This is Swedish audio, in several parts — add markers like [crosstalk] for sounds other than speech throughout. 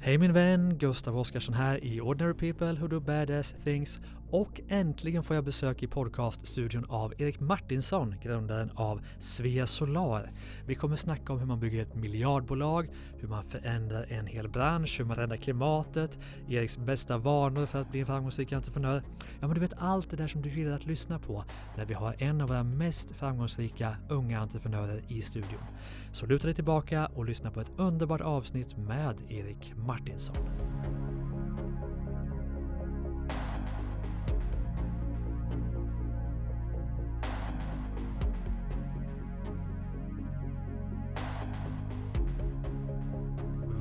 Hej min vän, Gustav Oskarsson här i Ordinary People Who Do Badass Things och äntligen får jag besök i podcaststudion av Erik Martinsson, grundaren av Svea Solar. Vi kommer snacka om hur man bygger ett miljardbolag, hur man förändrar en hel bransch, hur man räddar klimatet, Eriks bästa vanor för att bli en framgångsrik entreprenör. Ja, men du vet allt det där som du gillar att lyssna på när vi har en av våra mest framgångsrika unga entreprenörer i studion. Så luta dig tillbaka och lyssna på ett underbart avsnitt med Erik Martinsson.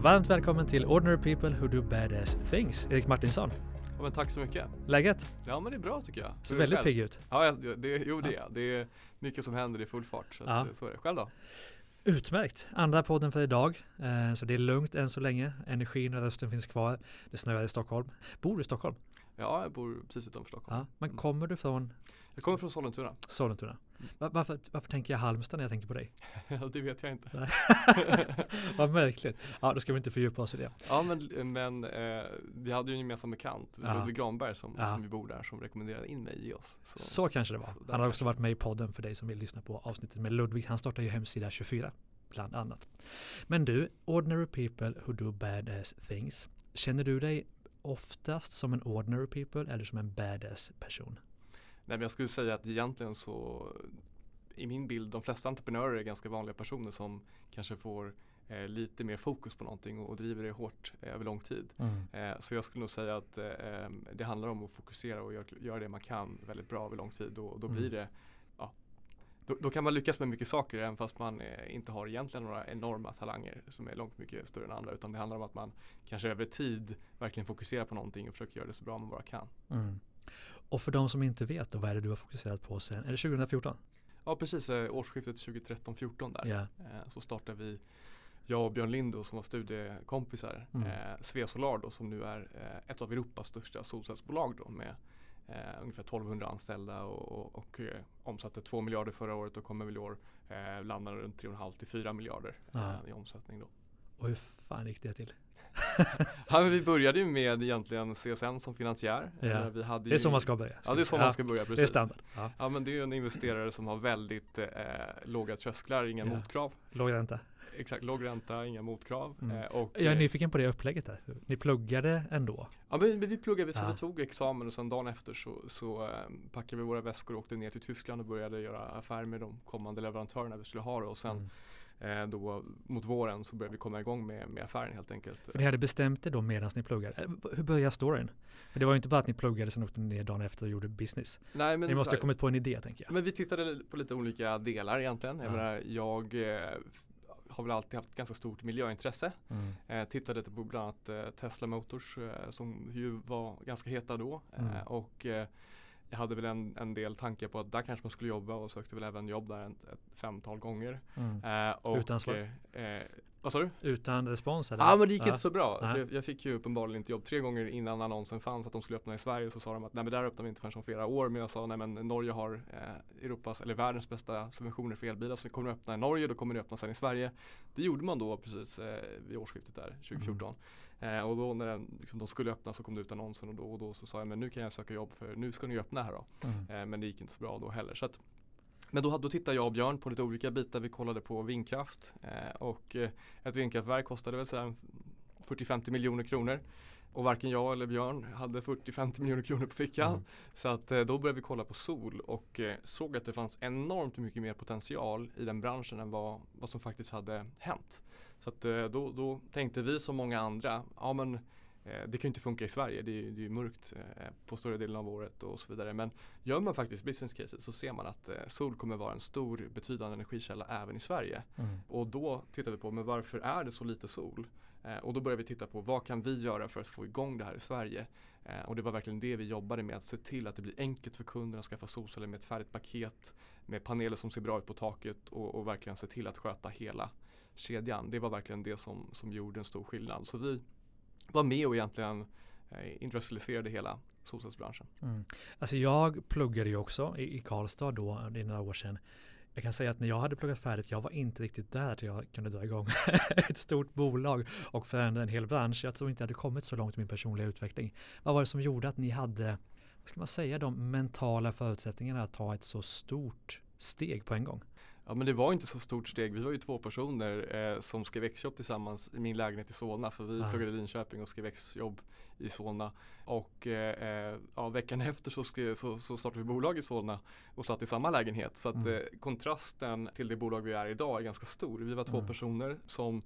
Varmt välkommen till Ordinary People Who Do Badass Things, Erik Martinsson. Ja, men tack så mycket. Läget? Ja men det är bra tycker jag. Ser väldigt pigg ut. Ja, det, jo det är Det är mycket som händer i full fart. Så, Ja. så är det. Själv då? Utmärkt! Andra podden för idag, eh, så det är lugnt än så länge. Energin och rösten finns kvar. Det snöar i Stockholm. Bor du i Stockholm? Ja, jag bor precis utanför Stockholm. Ja. Men Mm. kommer du från Jag kommer från Sollentuna. Sollentuna? Va- Varför, varför tänker jag Halmstad när jag tänker på dig? [laughs] Ja, det vet jag inte. [laughs] Vad märkligt. Ja, då ska vi inte fördjupa oss i det. Ja men, men eh, vi hade ju en gemensam bekant, Ja. Ludvig Granberg som, Ja. som vi bor där, som rekommenderade in mig i oss. Så, Så kanske det var. Han har också varit med i podden för dig som vill lyssna på avsnittet med Ludvig. Han startar ju hemsida 24, bland annat. Men du, Ordinary People Who Do Badass Things. Känner du dig oftast som en ordinary people eller som en badass person? Nej men jag skulle säga att egentligen så i min bild, de flesta entreprenörer är ganska vanliga personer som kanske får eh, lite mer fokus på någonting och, och driver det hårt eh, över lång tid. Eh, så jag skulle nog säga att eh, det handlar om att fokusera och göra, göra det man kan väldigt bra över lång tid. Och, då Mm. blir det då, då kan man lyckas med mycket saker även fast man eh, inte har egentligen några enorma talanger som är långt mycket större än andra. Utan det handlar om att man kanske över tid verkligen fokuserar på någonting och försöker göra det så bra man bara kan. Mm. Och för de som inte vet, då, vad är det du har fokuserat på sen? Är det 2014? Ja precis, eh, årsskiftet 2013-14 där. Ja. Eh, så startade vi jag och Björn Lindo som var studiekompisar, Mm. eh, Svea Solar då, som nu är eh, ett av Europas största solcellsbolag då med eh, ungefär 1200 anställda och, och, och eh, omsatte 2 miljarder förra året och kommer väl i år eh, landa runt 3,5 till 4 miljarder Ja. eh, i omsättning då. Och hur fan gick det till? [laughs] Ja, vi började ju med egentligen CSN som finansiär. Ja. Eh, Vi hade Det är så man ska börja. Ja det är så man ska börja Det är precis. standard. Ja. Ja men det är en investerare som har väldigt eh, låga trösklar, inga motkrav. Låg ränta. Exakt, låg ränta, inga motkrav. Mm. Eh, och, Jag är eh, nyfiken på det upplägget där. Ni pluggade ändå? Ja men vi, vi pluggade, så Ja. vi tog examen och sen dagen efter så, så eh, packade vi våra väskor och åkte ner till Tyskland och började göra affärer med de kommande leverantörerna vi skulle ha det. och sen Mm. då mot våren så började vi komma igång med, med affären helt enkelt. För ni hade bestämt det då medan ni pluggade. Hur börjar storyn? För det var ju inte bara att ni pluggade sen åkte ner dagen efter och gjorde business. Nej, men Ni måste så ha här- kommit på en idé tänker jag. Men vi tittade på lite olika delar egentligen. Jag Ja. menar, jag har väl alltid haft ganska stort miljöintresse. Mm. Eh, tittade på bland annat eh, Tesla Motors eh, som ju var ganska heta då. Mm. Eh, och eh, jag hade väl en, en del tankar på att där kanske man skulle jobba och sökte väl även jobb där ett, ett femtal gånger. Mm. Eh, och, Utan svar? eh, vad sa du? Utan respons eller? Ja men det gick Ja. inte så bra. Nej. Så jag, jag fick ju uppenbarligen inte jobb tre gånger innan annonsen fanns att de skulle öppna i Sverige. Så sa de att nej men där öppnar vi inte förrän om flera år. Men jag sa nej men Norge har eh, Europas eller världens bästa subventioner för elbilar. Så vi kommer att öppna i Norge, då kommer det öppna sen i Sverige. Det gjorde man då precis eh, vid årsskiftet där 2014. Eh, och då när den, liksom, de skulle öppna så kom det ut annonsen och då, och då så sa jag men nu kan jag söka jobb för nu ska ni öppna här då. Mm. Eh, men det gick inte så bra då heller. Så att, men då, då tittade jag och Björn på lite olika bitar. Vi kollade på vindkraft eh, och eh, ett vindkraftverk kostade väl så här 40-50 miljoner kronor. Och varken jag eller Björn hade 40-50 miljoner kronor på fickan. Mm. Så att eh, då började vi kolla på sol och eh, såg att det fanns enormt mycket mer potential i den branschen än vad, vad som faktiskt hade hänt. Så att då, då tänkte vi som många andra, ja men det kan ju inte funka i Sverige, det är det är mörkt eh, på större delen av året och så vidare. Men gör man faktiskt business cases så ser man att eh, sol kommer vara en stor betydande energikälla även i Sverige. Mm. Och då tittar vi på, men varför är det så lite sol? Eh, och då börjar vi titta på vad kan vi göra för att få igång det här i Sverige? Eh, och det var verkligen det vi jobbade med, att se till att det blir enkelt för kunderna att skaffa solceller med ett färdigt paket med paneler som ser bra ut på taket och, och verkligen se till att sköta hela kedjan. Det var verkligen det som, som gjorde en stor skillnad. Så vi var med och egentligen eh, industrialiserade hela solcellsbranschen. Mm. Alltså jag pluggade ju också i, i Karlstad då, det är några år sedan. Jag kan säga att när jag hade pluggat färdigt, jag var inte riktigt där att jag kunde dra igång [laughs] ett stort bolag och förändra en hel bransch. Jag tror inte jag hade kommit så långt i min personliga utveckling. Vad var det som gjorde att ni hade, vad ska man säga, de mentala förutsättningarna att ta ett så stort steg på en gång? Ja men det var inte så stort steg. Vi var ju två personer eh, som skrev exjobb tillsammans i min lägenhet i Solna. För vi ah. pluggade i Linköping och skrev exjobb i Solna. Och eh, eh, ja, veckan [laughs] efter så, skrev, så, så, startade vi bolag i Solna och satt i samma lägenhet. Så att mm. eh, kontrasten till det bolag vi är idag är ganska stor. Vi var två mm. personer som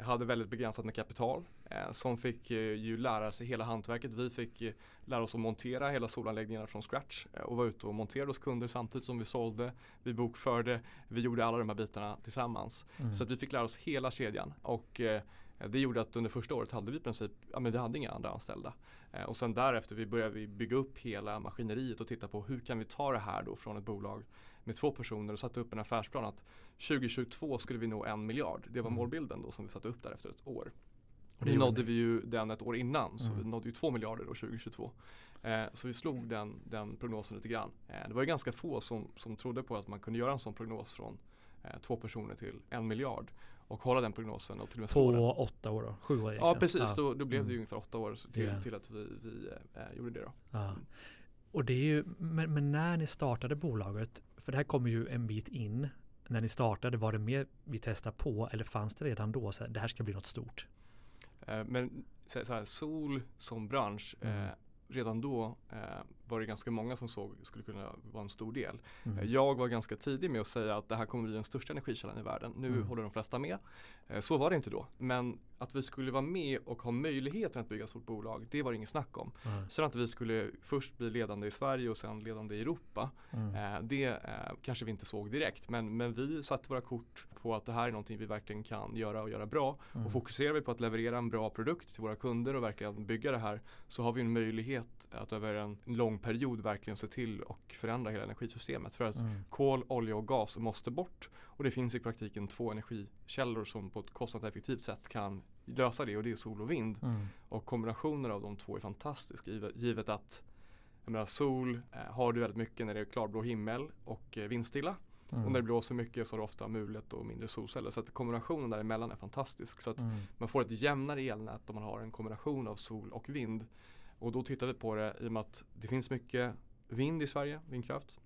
hade väldigt begränsat med kapital eh, som fick eh, ju lära sig hela hantverket. Vi fick eh, lära oss att montera hela solanläggningarna från scratch och var ute och monterade hos kunder samtidigt som vi sålde, vi bokförde, vi gjorde alla de här bitarna tillsammans. Mm. Så att vi fick lära oss hela kedjan och det gjorde att under första året hade vi i princip, ja men vi hade inga andra anställda. Och sen därefter vi började vi bygga upp hela maskineriet och titta på hur kan vi ta det här då från ett bolag med två personer och satte upp en affärsplan att 2022 skulle vi nå en miljard. Det var mm. målbilden då som vi satte upp där efter ett år. Och nu nådde vi ju den ett år innan så mm. vi nådde ju två miljarder då 2022. Eh, så vi slog den, den prognosen lite grann. Eh, det var ju ganska få som, som trodde på att man kunde göra en sån prognos från eh, två personer till en miljard och hålla den prognosen. Och till och med på det. åtta år då? Sju år egentligen? Ja precis, ja. Då, då, blev det ju mm. ungefär åtta år till, yeah. till att vi, vi eh, gjorde det då. Mm. Och det är ju, men, men, när ni startade bolaget, för det här kommer ju en bit in. När ni startade, var det mer vi testar på eller fanns det redan då så här, det här ska bli något stort? Eh, men så här, sol som bransch mm. eh, redan då eh, var det ganska många som såg skulle kunna vara en stor del. Mm. Eh, jag var ganska tidig med att säga att det här kommer bli den största energikällan i världen. Nu mm. håller de flesta med. Eh, så var det inte då. Men att vi skulle vara med och ha möjligheten att bygga ett stort bolag, det var det inget snack om. Mm. Sen att vi skulle först bli ledande i Sverige och sen ledande i Europa, mm. eh, det eh, kanske vi inte såg direkt. Men, men vi satte våra kort på att det här är någonting vi verkligen kan göra och göra bra. Mm. Och fokuserar vi på att leverera en bra produkt till våra kunder och verkligen bygga det här så har vi en möjlighet att över en lång period verkligen se till och förändra hela energisystemet. För att mm. kol, olja och gas måste bort och det finns i praktiken två energikällor som på ett kostnadseffektivt sätt kan lösa det och det är sol och vind. Mm. Och kombinationen av de två är fantastisk givet att jag menar, sol eh, har du väldigt mycket när det är klarblå himmel och eh, vindstilla. Mm. Och när det blåser mycket så har du ofta mulet och mindre solceller. Så att kombinationen däremellan är fantastisk. Så att mm. man får ett jämnare elnät om man har en kombination av sol och vind. Och då tittar vi på det i och med att det finns mycket vind i Sverige, vindkraft.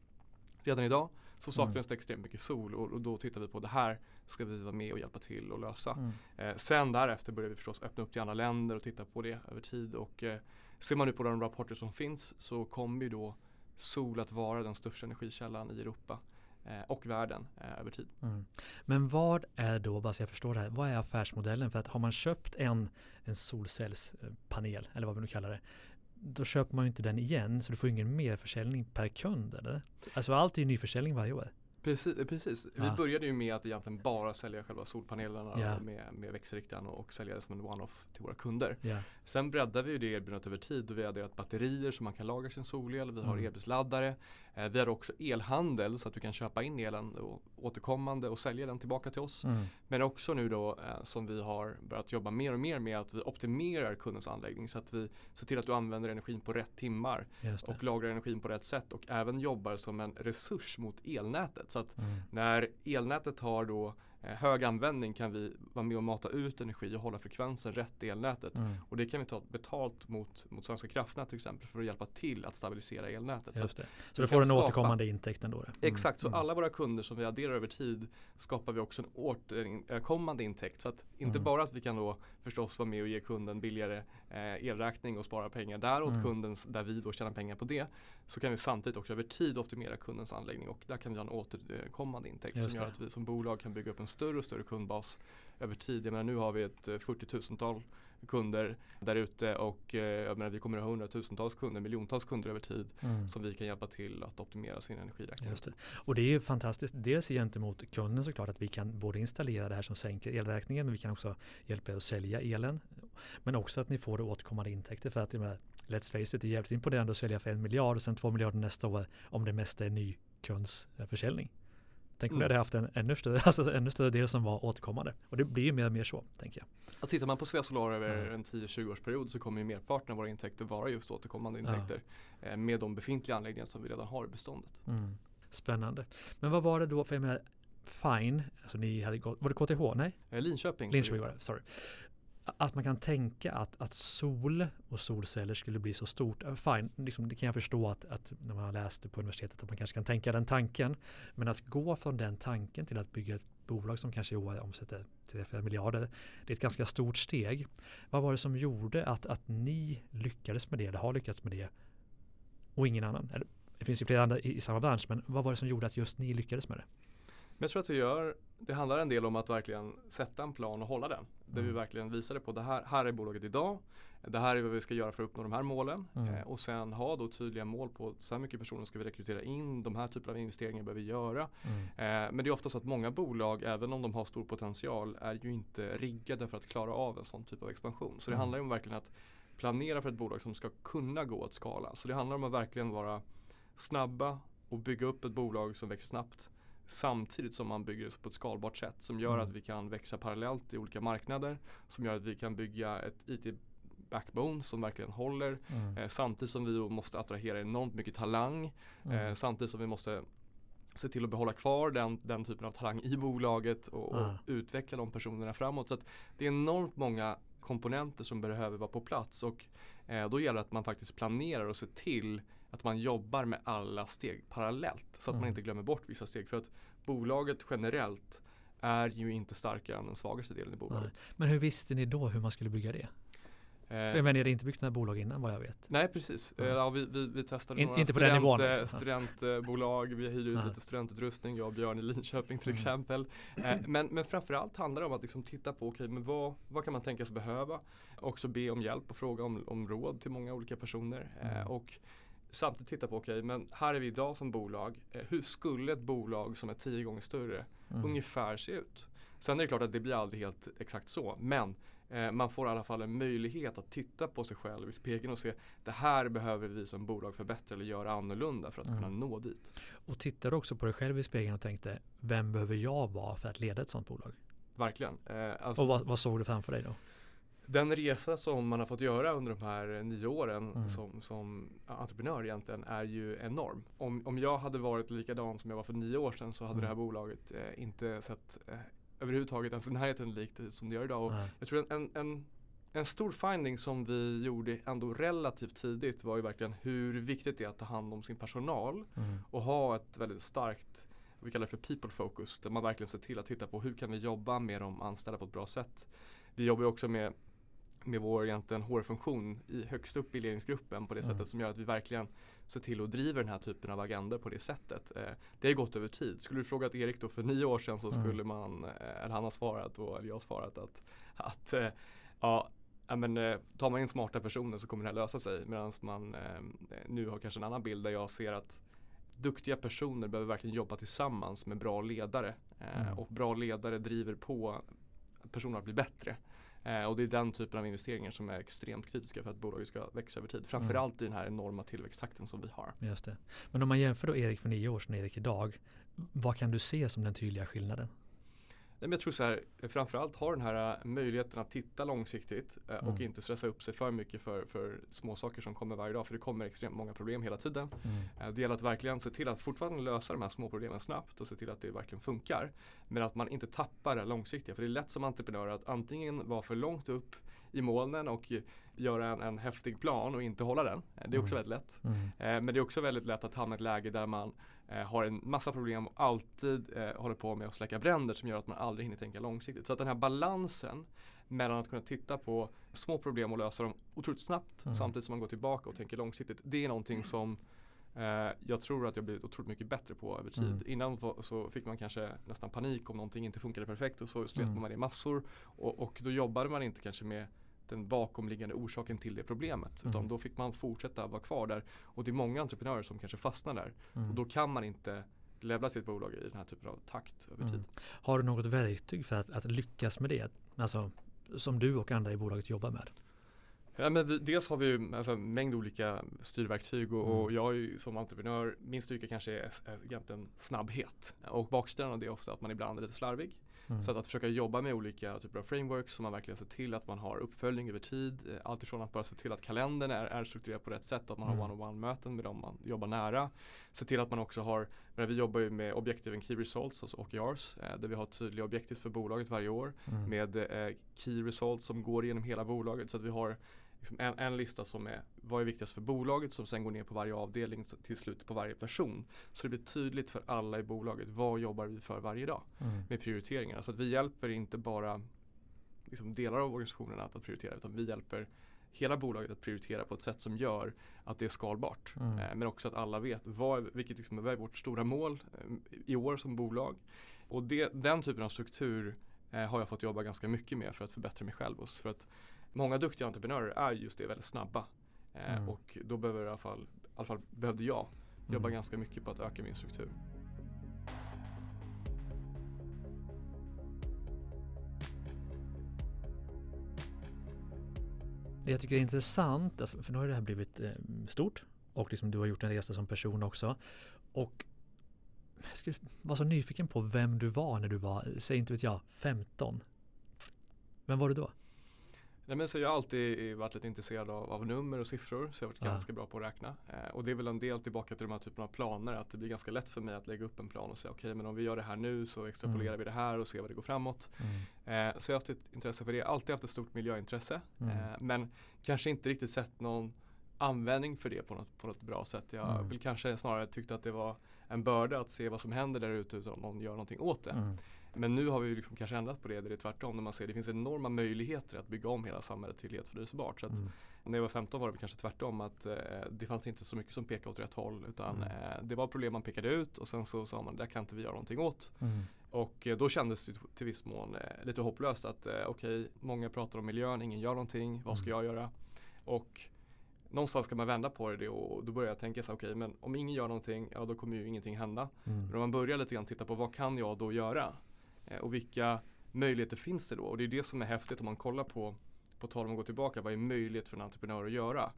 Redan idag så saknas mm. det extremt mycket sol och, och, då tittar vi på det här ska vi vara med och hjälpa till och lösa. Mm. Eh, sen därefter börjar vi förstås öppna upp till andra länder och titta på det över tid. Och eh, ser man nu på de rapporter som finns så kommer ju då sol att vara den största energikällan i Europa eh, och världen eh, över tid. Mm. Men vad är då, bara så jag förstår det här, vad är affärsmodellen? För att har man köpt en, en solcellspanel, eller vad vi nu kallar det, då köper man ju inte den igen så du får ingen merförsäljning per kund eller? Alltså allt är ju nyförsäljning varje år. Precis, eh, precis. vi började ju med att egentligen bara sälja själva solpanelerna ja. med, med växelriktaren och, och sälja det som en one-off till våra kunder. Ja. Sen breddade vi det erbjudandet över tid och vi har adderat batterier så man kan lagra sin solel. Vi har mm. elbilsladdare. Eh, vi har också elhandel så att du kan köpa in elen och, återkommande och sälja den tillbaka till oss. Mm. Men också nu då eh, som vi har börjat jobba mer och mer med att vi optimerar kundens anläggning så att vi ser till att du använder energin på rätt timmar och lagrar energin på rätt sätt och även jobbar som en resurs mot elnätet. Så att mm. när elnätet har då hög användning kan vi vara med och mata ut energi och hålla frekvensen rätt i elnätet. Mm. Och det kan vi ta betalt mot, mot Svenska kraftnät till exempel för att hjälpa till att stabilisera elnätet. Just det. Så, du får en skapa... återkommande intäkt ändå? Mm. Exakt, så mm. alla våra kunder som vi adderar över tid skapar vi också en återkommande intäkt. Så att inte mm. bara att vi kan då förstås vara med och ge kunden billigare eh, elräkning och spara pengar där åt mm. kunden där vi då tjänar pengar på det. Så kan vi samtidigt också över tid optimera kundens anläggning och där kan vi ha en återkommande intäkt Just som gör det. att vi som bolag kan bygga upp en större och större kundbas över tid. Jag menar, nu har vi ett 40 000-tal kunder där ute och eh, jag menar, vi kommer att ha hundratusentals kunder, miljontals kunder över tid mm. som vi kan hjälpa till att optimera sin energiräkning. Just det. Och det är ju fantastiskt, dels gentemot kunden såklart att vi kan både installera det här som sänker elräkningen men vi kan också hjälpa er att sälja elen. Men också att ni får återkommande intäkter för att menar, let's face it, det är jävligt imponerande att sälja för en miljard och sen två miljarder nästa år om det mesta är ny kundsförsäljning. Tänk om mm. vi hade haft en ännu större, [laughs] alltså ännu större del som var återkommande. Och det blir ju mer och mer så, tänker jag. Och tittar man på Svea Solar över mm. en 10-20 årsperiod så kommer ju merparten av våra intäkter vara just återkommande intäkter. Ja. Eh, med de befintliga anläggningar som vi redan har i beståndet. Mm. Spännande. Men vad var det då, för jag menar, fine, alltså ni hade gått, var det KTH? Nej? Eh, Linköping. Linköping var det, sorry. Att man kan tänka att, att sol och solceller skulle bli så stort, eh, fine, liksom, det kan jag förstå att, att när man läste på universitetet att man kanske kan tänka den tanken. Men att gå från den tanken till att bygga ett bolag som kanske i år omsätter 3-4 miljarder. Det är ett ganska stort steg. Vad var det som gjorde att, att ni lyckades med det, eller har lyckats med det och ingen annan? Eller, det finns ju flera andra i, i samma bransch, men vad var det som gjorde att just ni lyckades med det? Men jag tror att vi gör, det handlar en del om att verkligen sätta en plan och hålla den. Där Mm. vi verkligen visade på det här, här är bolaget idag. Det här är vad vi ska göra för att uppnå de här målen. Mm. Eh, och sen ha då tydliga mål på så här mycket personer ska vi rekrytera in. De här typer av investeringar behöver vi göra. Eh, men det är ofta så att många bolag, även om de har stor potential, är ju inte riggade för att klara av en sån typ av expansion. Så det Mm. handlar ju om verkligen att planera för ett bolag som ska kunna gå att skala. Så det handlar om att verkligen vara snabba och bygga upp ett bolag som växer snabbt samtidigt som man bygger på ett skalbart sätt som gör Mm. att vi kan växa parallellt i olika marknader som gör att vi kan bygga ett IT backbone som verkligen håller Mm. eh, samtidigt som vi måste attrahera enormt mycket talang Mm. eh, samtidigt som vi måste se till att behålla kvar den, den typen av talang i bolaget och, och Ah. utveckla de personerna framåt. Så det är enormt många komponenter som behöver vara på plats och eh, då gäller det att man faktiskt planerar och ser till att man jobbar med alla steg parallellt så att man Mm. inte glömmer bort vissa steg. För att bolaget generellt är ju inte starkare än den svagaste delen i bolaget. Men hur visste ni då hur man skulle bygga det? Eh, För jag menar, ni hade inte byggt några bolag innan vad jag vet. Nej precis, Eh, Mm. ja, vi, vi, vi testade In- några inte på den nivån, liksom. studentbolag, vi hyrde ut lite studentutrustning, jag och Björn i Linköping till Mm. exempel. Eh, men, men framförallt handlar det om att liksom titta på, okej men vad, vad kan man tänkas behöva? Också be om hjälp och fråga om, om råd till många olika personer. Eh, Mm. och samtidigt titta på, okej men här är vi idag som bolag, eh, hur skulle ett bolag som är tio gånger större Mm. ungefär se ut? Sen är det klart att det blir aldrig helt exakt så, men eh, man får i alla fall en möjlighet att titta på sig själv i spegeln och se det här behöver vi som bolag förbättra eller göra annorlunda för att Mm. kunna nå dit. Och tittade du också på dig själv i spegeln och tänkte, vem behöver jag vara för att leda ett sådant bolag? Verkligen. Eh, alltså, Och vad, vad såg du framför dig då? Den resa som man har fått göra under de här nio åren Mm. som, som entreprenör egentligen är ju enorm. Om, om jag hade varit likadan som jag var för nio år sedan så hade Mm. det här bolaget eh, inte sett eh, överhuvudtaget ens i närheten likt som det gör idag. Och Nej. Jag tror en, en, en stor finding som vi gjorde ändå relativt tidigt var ju verkligen hur viktigt det är att ta hand om sin personal Mm. och ha ett väldigt starkt, vi kallar det för people focus, där man verkligen ser till att titta på hur kan vi jobba med de anställda på ett bra sätt. Vi jobbar också med, med vår egentligen HR-funktion i, högst upp i ledningsgruppen på det Mm. sättet som gör att vi verkligen ser till att driva den här typen av agender på det sättet. Eh, det har gått över tid. Skulle du frågat Erik då för nio år sedan så Mm. skulle man, eh, eller han har svarat och eller jag har svarat att, att eh, ja, men, eh, tar man in smarta personer så kommer det här lösa sig. Medan man eh, nu har kanske en annan bild där jag ser att duktiga personer behöver verkligen jobba tillsammans med bra ledare. Eh, Mm. Och bra ledare driver på att personerna blir bättre. Eh, och det är den typen av investeringar som är extremt kritiska för att bolaget ska växa över tid. Framförallt i den här enorma tillväxttakten som vi har. Just det. Men om man jämför då Erik för nio år sedan och Erik idag, vad kan du se som den tydliga skillnaden? Nej, men jag tror så här, framförallt ha den här eh, möjligheten att titta långsiktigt eh, och Mm. inte stressa upp sig för mycket för, för små saker som kommer varje dag. För det kommer extremt många problem hela tiden. Mm. Eh, Det gäller att verkligen se till att fortfarande lösa de här små problemen snabbt och se till att det verkligen funkar. Men att man inte tappar det långsiktiga. För det är lätt som entreprenör att antingen vara för långt upp i molnen och eh, göra en, en häftig plan och inte hålla den. Det är också Mm. väldigt lätt. Eh, Men det är också väldigt lätt att hamna i ett läge där man har en massa problem och alltid eh, håller på med att släcka bränder som gör att man aldrig hinner tänka långsiktigt. Så att den här balansen mellan att kunna titta på små problem och lösa dem otroligt snabbt Mm. samtidigt som man går tillbaka och tänker långsiktigt. Det är någonting som eh, jag tror att jag blivit otroligt mycket bättre på över tid. Mm. Innan så fick man kanske nästan panik om någonting inte funkade perfekt och så slet Mm. man i massor och, och då jobbade man inte kanske med den bakomliggande orsaken till det problemet. Utan Mm. då fick man fortsätta vara kvar där. Och det är många entreprenörer som kanske fastnar där. Mm. Och då kan man inte levla sitt bolag i den här typen av takt över tid. Mm. Har du något verktyg för att, att lyckas med det? Alltså, som du och andra i bolaget jobbar med? Ja, men vi, dels har vi ju alltså, en mängd olika styrverktyg och, Mm. och jag är ju som entreprenör, min styrka kanske är, är egentligen snabbhet. Och baksidan av det är ofta att man ibland är lite slarvig. Mm. Så att, att försöka jobba med olika typer av frameworks som man verkligen ser till att man har uppföljning över tid. Eh, Alltifrån att bara se till att kalendern är, är strukturerad på rätt sätt, att man mm. har one-on-one möten med dem man jobbar nära. Se till att man också har, men vi jobbar ju med objektiven Key Results, alltså OKRs, eh, där vi har tydliga objektiv för bolaget varje år mm. med eh, Key Results som går igenom hela bolaget så att vi har liksom en, en, lista som är vad är viktigast för bolaget som sen går ner på varje avdelning till slut på varje person. Så det blir tydligt för alla i bolaget vad jobbar vi för varje dag mm. med prioriteringarna. Så att vi hjälper inte bara liksom delar av organisationen att, att prioritera utan vi hjälper hela bolaget att prioritera på ett sätt som gör att det är skalbart. Mm. Eh, men också att alla vet vad, vilket liksom är vårt stora mål eh, i år som bolag. Och det, den typen av struktur eh, har jag fått jobba ganska mycket med för att förbättra mig själv. Och för att många duktiga entreprenörer är just det, väldigt snabba. Eh, mm. Och då behöver i alla fall, i alla fall behövde jag jobba mm. ganska mycket på att öka min struktur. Det jag tycker är intressant, för nu har det här blivit eh, stort och liksom du har gjort en resa som person också. Och jag skulle vara så nyfiken på vem du var när du var, säg inte vet jag, 15. Vem var du då? Nej, men så jag har alltid varit lite intresserad av, av nummer och siffror så jag har varit ja. ganska bra på att räkna. Eh, och det är väl en del tillbaka till de här typerna av planer att det blir ganska lätt för mig att lägga upp en plan och säga okej okay, men om vi gör det här nu så extrapolerar mm. vi det här och ser vad det går framåt. Mm. Eh, så jag har haft ett intresse för det, alltid haft ett stort miljöintresse mm. eh, men kanske inte riktigt sett någon användning för det på något, på något bra sätt. Jag mm. vill kanske snarare tyckte att det var en börda att se vad som händer där ute utan att någon gör någonting åt det. Men nu har vi liksom kanske ändrat på det, där det är tvärtom. När man ser att det finns enorma möjligheter att bygga om hela samhället till helt förnyelsebart. Så mm. När jag var 15 var det kanske tvärtom att eh, det fanns inte så mycket som pekade åt rätt håll. Utan mm. eh, det var problem man pekade ut och sen så sa man det kan inte vi göra någonting åt. Mm. Och eh, då kändes det till viss mån eh, lite hopplöst att eh, okej, okay, många pratar om miljön, ingen gör någonting, vad ska mm. jag göra? Och någonstans ska man vända på det och då börjar jag tänka så okej okay, men om ingen gör någonting, ja då kommer ju ingenting hända. Mm. Men om man börjar lite grann titta på vad kan jag då göra? Eh, och vilka möjligheter finns det då? Och det är det som är häftigt om man kollar på, på tal om att gå tillbaka, vad är möjligt för en entreprenör att göra?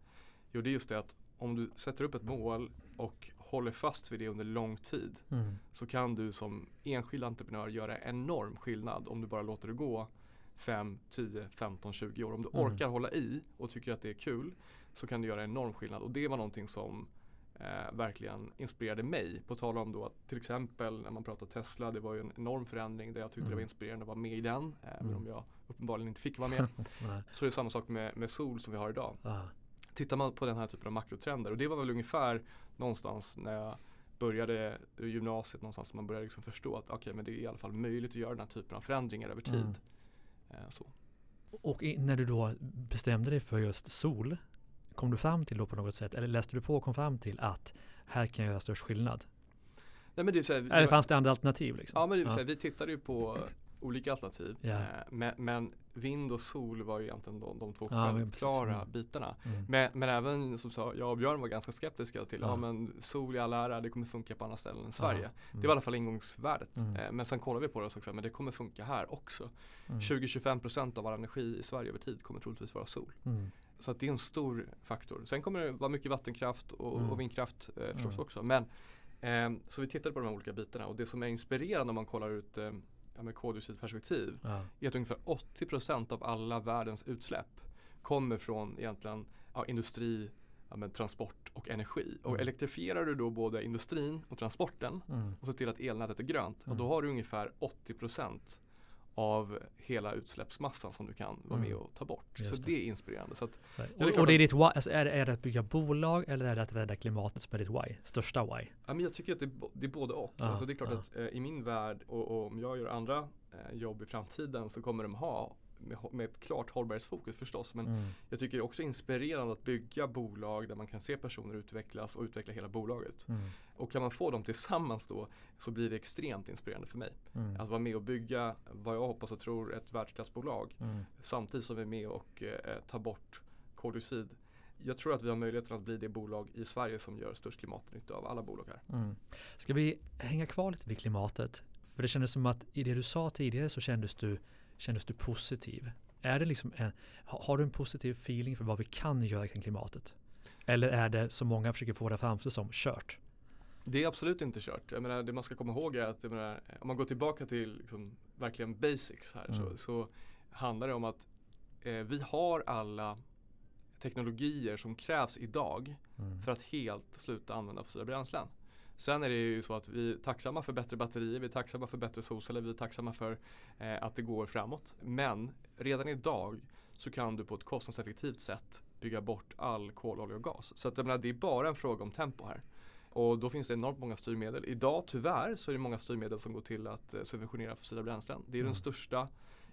Jo, det är just det att om du sätter upp ett mål och håller fast vid det under lång tid mm. så kan du som enskild entreprenör göra enorm skillnad om du bara låter det gå 5, 10, 15, 20 år. Om du mm. orkar hålla i och tycker att det är kul så kan du göra enorm skillnad och det var någonting som eh, verkligen inspirerade mig. På tal om då att till exempel när man pratar Tesla, det var ju en enorm förändring där jag tyckte mm. det var mm. inspirerande att vara med i den. Även mm. om jag uppenbarligen inte fick vara med. [laughs] så det är samma sak med, med Sol som vi har idag. Ah. Tittar man på den här typen av makrotrender och det var väl ungefär någonstans när jag började gymnasiet någonstans man började liksom förstå att okay, men det är i alla fall möjligt att göra den här typen av förändringar över tid. Mm. Eh, så. Och när du då bestämde dig för just sol, kom du fram till då på något sätt, eller läste du på och kom fram till att här kan jag göra störst skillnad? Nej, men det här, eller fanns det andra alternativ? Liksom? Ja, men det är så här, vi tittade ju på olika alternativ. Yeah. Men, men, vind och sol var ju egentligen de, de två självklara ja, mm. bitarna. Mm. Men, men, även som sa, jag och Björn var ganska skeptiska till, ja, ja men sol i all ära, det kommer funka på andra ställen än Sverige. Ja. Mm. Det var i alla fall ingångsvärdet. Mm. Eh, men sen kollade vi på det och sa, men det kommer funka här också. 20-25% mm. av all energi i Sverige över tid kommer troligtvis vara sol. Mm. Så det är en stor faktor. Sen kommer det vara mycket vattenkraft och, mm. och vindkraft eh, förstås mm. också. Men, eh, så vi tittade på de här olika bitarna och det som är inspirerande om man kollar ut eh, med koldioxidperspektiv ja. är att ungefär 80% av alla världens utsläpp kommer från egentligen ja, industri, ja, transport och energi. Och mm. elektrifierar du då både industrin och transporten mm. och ser till att elnätet är grönt, och då mm. har du ungefär 80% av hela utsläppsmassan som du kan vara med mm. och ta bort. Just så det. det är inspirerande. Så att, och, och, det är ditt why, alltså är, det, är det att bygga bolag eller är det att rädda klimatet som är ditt why? Största why? Ja, men jag tycker att det, det är både och. Ah, alltså det är klart ah. att eh, i min värld och, och, om jag gör andra eh, jobb i framtiden så kommer de ha med, med ett klart hållbarhetsfokus förstås. Men mm. jag tycker det är också inspirerande att bygga bolag där man kan se personer utvecklas och utveckla hela bolaget. Mm. Och kan man få dem tillsammans då så blir det extremt inspirerande för mig. Mm. Att vara med och bygga vad jag hoppas och tror ett världsklassbolag mm. samtidigt som vi är med och eh, tar bort koldioxid. Jag tror att vi har möjligheten att bli det bolag i Sverige som gör störst klimatnytta av alla bolag här. Mm. Ska vi hänga kvar lite vid klimatet? För det kändes som att i det du sa tidigare så kändes du Kändes du positiv? Är det liksom en, har du en positiv feeling för vad vi kan göra kring klimatet? Eller är det som många försöker få det framför som kört? Det är absolut inte kört. Jag menar, det man ska komma ihåg är att menar, om man går tillbaka till liksom, verkligen basics här mm. så, så, handlar det om att eh, vi har alla teknologier som krävs idag mm. för att helt sluta använda fossila bränslen. Sen är det ju så att vi är tacksamma för bättre batterier, vi är tacksamma för bättre solceller, vi är tacksamma för eh, att det går framåt. Men redan idag så kan du på ett kostnadseffektivt sätt bygga bort all kol, olja och gas. Så att, menar, det är bara en fråga om tempo här. Och då finns det enormt många styrmedel. Idag tyvärr så är det många styrmedel som går till att eh, subventionera fossila bränslen. Det är mm. den största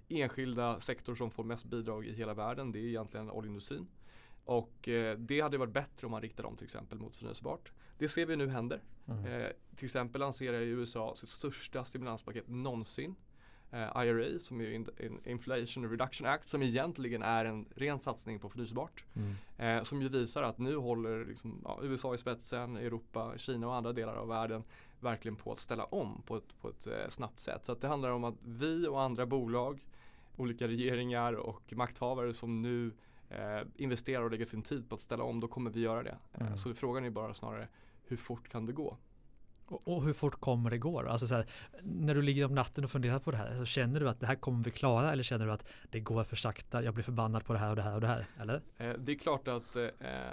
enskilda sektor som får mest bidrag i hela världen. Det är egentligen oljeindustrin. Och eh, det hade varit bättre om man riktade dem till exempel mot förnyelsebart. Det ser vi nu händer. Mm. Eh, till exempel lanserar USA sitt största stimulanspaket någonsin. Eh, IRA som är in, in, Inflation Reduction Act som egentligen är en ren satsning på förnyelsebart. Mm. Eh, som ju visar att nu håller liksom, ja, USA i spetsen, Europa, Kina och andra delar av världen verkligen på att ställa om på ett, på ett eh, snabbt sätt. Så det handlar om att vi och andra bolag, olika regeringar och makthavare som nu eh, investerar och lägger sin tid på att ställa om, då kommer vi göra det. Eh, mm. Så frågan är bara snarare hur fort kan det gå? Och hur fort kommer det gå? Alltså så här, när du ligger om natten och funderar på det här, så känner du att det här kommer vi klara eller känner du att det går för sakta, jag blir förbannad på det här och det här och det här? Eller? Eh, det är klart att eh,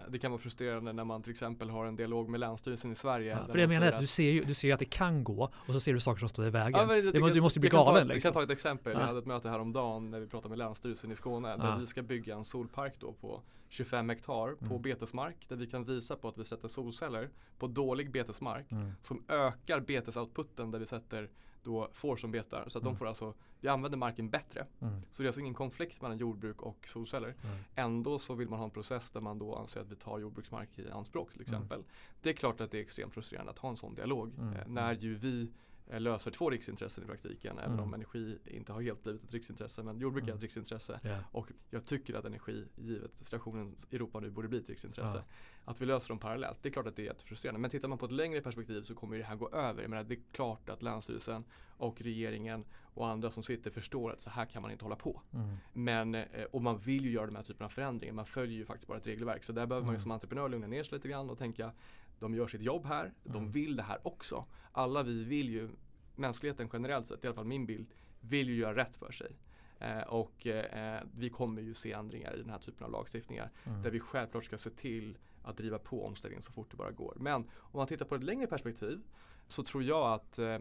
det kan vara frustrerande när man till exempel har en dialog med Länsstyrelsen i Sverige. Ja, för jag menar att du ser ju du ser att det kan gå och så ser du saker som står i vägen. Ja, det, det, det, du måste bli galen. liksom. Jag kan ta ett exempel. Ja. Jag hade ett möte häromdagen när vi pratade med Länsstyrelsen i Skåne där vi ska bygga en solpark då på 25 hektar på mm. betesmark där vi kan visa på att vi sätter solceller på dålig betesmark mm. som ökar betesoutputen där vi sätter då får som betar. Så att mm. de får alltså, vi använder marken bättre. Mm. Så det är alltså ingen konflikt mellan jordbruk och solceller. Mm. Ändå så vill man ha en process där man då anser att vi tar jordbruksmark i anspråk till exempel. Mm. Det är klart att det är extremt frustrerande att ha en sån dialog. Eh, när ju vi löser två riksintressen i praktiken. Mm. Även om energi inte har helt blivit ett riksintresse. Men jordbruk mm. är ett riksintresse. Yeah. Och jag tycker att energi, givet situationen i Europa nu, borde bli ett riksintresse. Ja. Att vi löser dem parallellt. Det är klart att det är jättefrustrerande. Men tittar man på ett längre perspektiv så kommer det här gå över. Jag menar, det är klart att Länsstyrelsen och regeringen och andra som sitter förstår att så här kan man inte hålla på. Mm. Men, eh, och man vill ju göra de här typen av förändringar. Man följer ju faktiskt bara ett regelverk. Så där behöver man ju mm. som entreprenör lugna ner sig lite grann och tänka de gör sitt jobb här, de mm. vill det här också. Alla vi vill ju, mänskligheten generellt sett, i alla fall min bild, vill ju göra rätt för sig. Eh, och eh, vi kommer ju se ändringar i den här typen av lagstiftningar mm. där vi självklart ska se till att driva på omställningen så fort det bara går. Men om man tittar på ett längre perspektiv så tror jag att eh,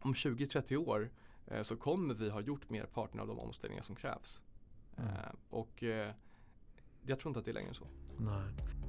om 20-30 år eh, så kommer vi ha gjort merparten av de omställningar som krävs. Mm. Eh, och eh, jag tror inte att det är längre så. Nej.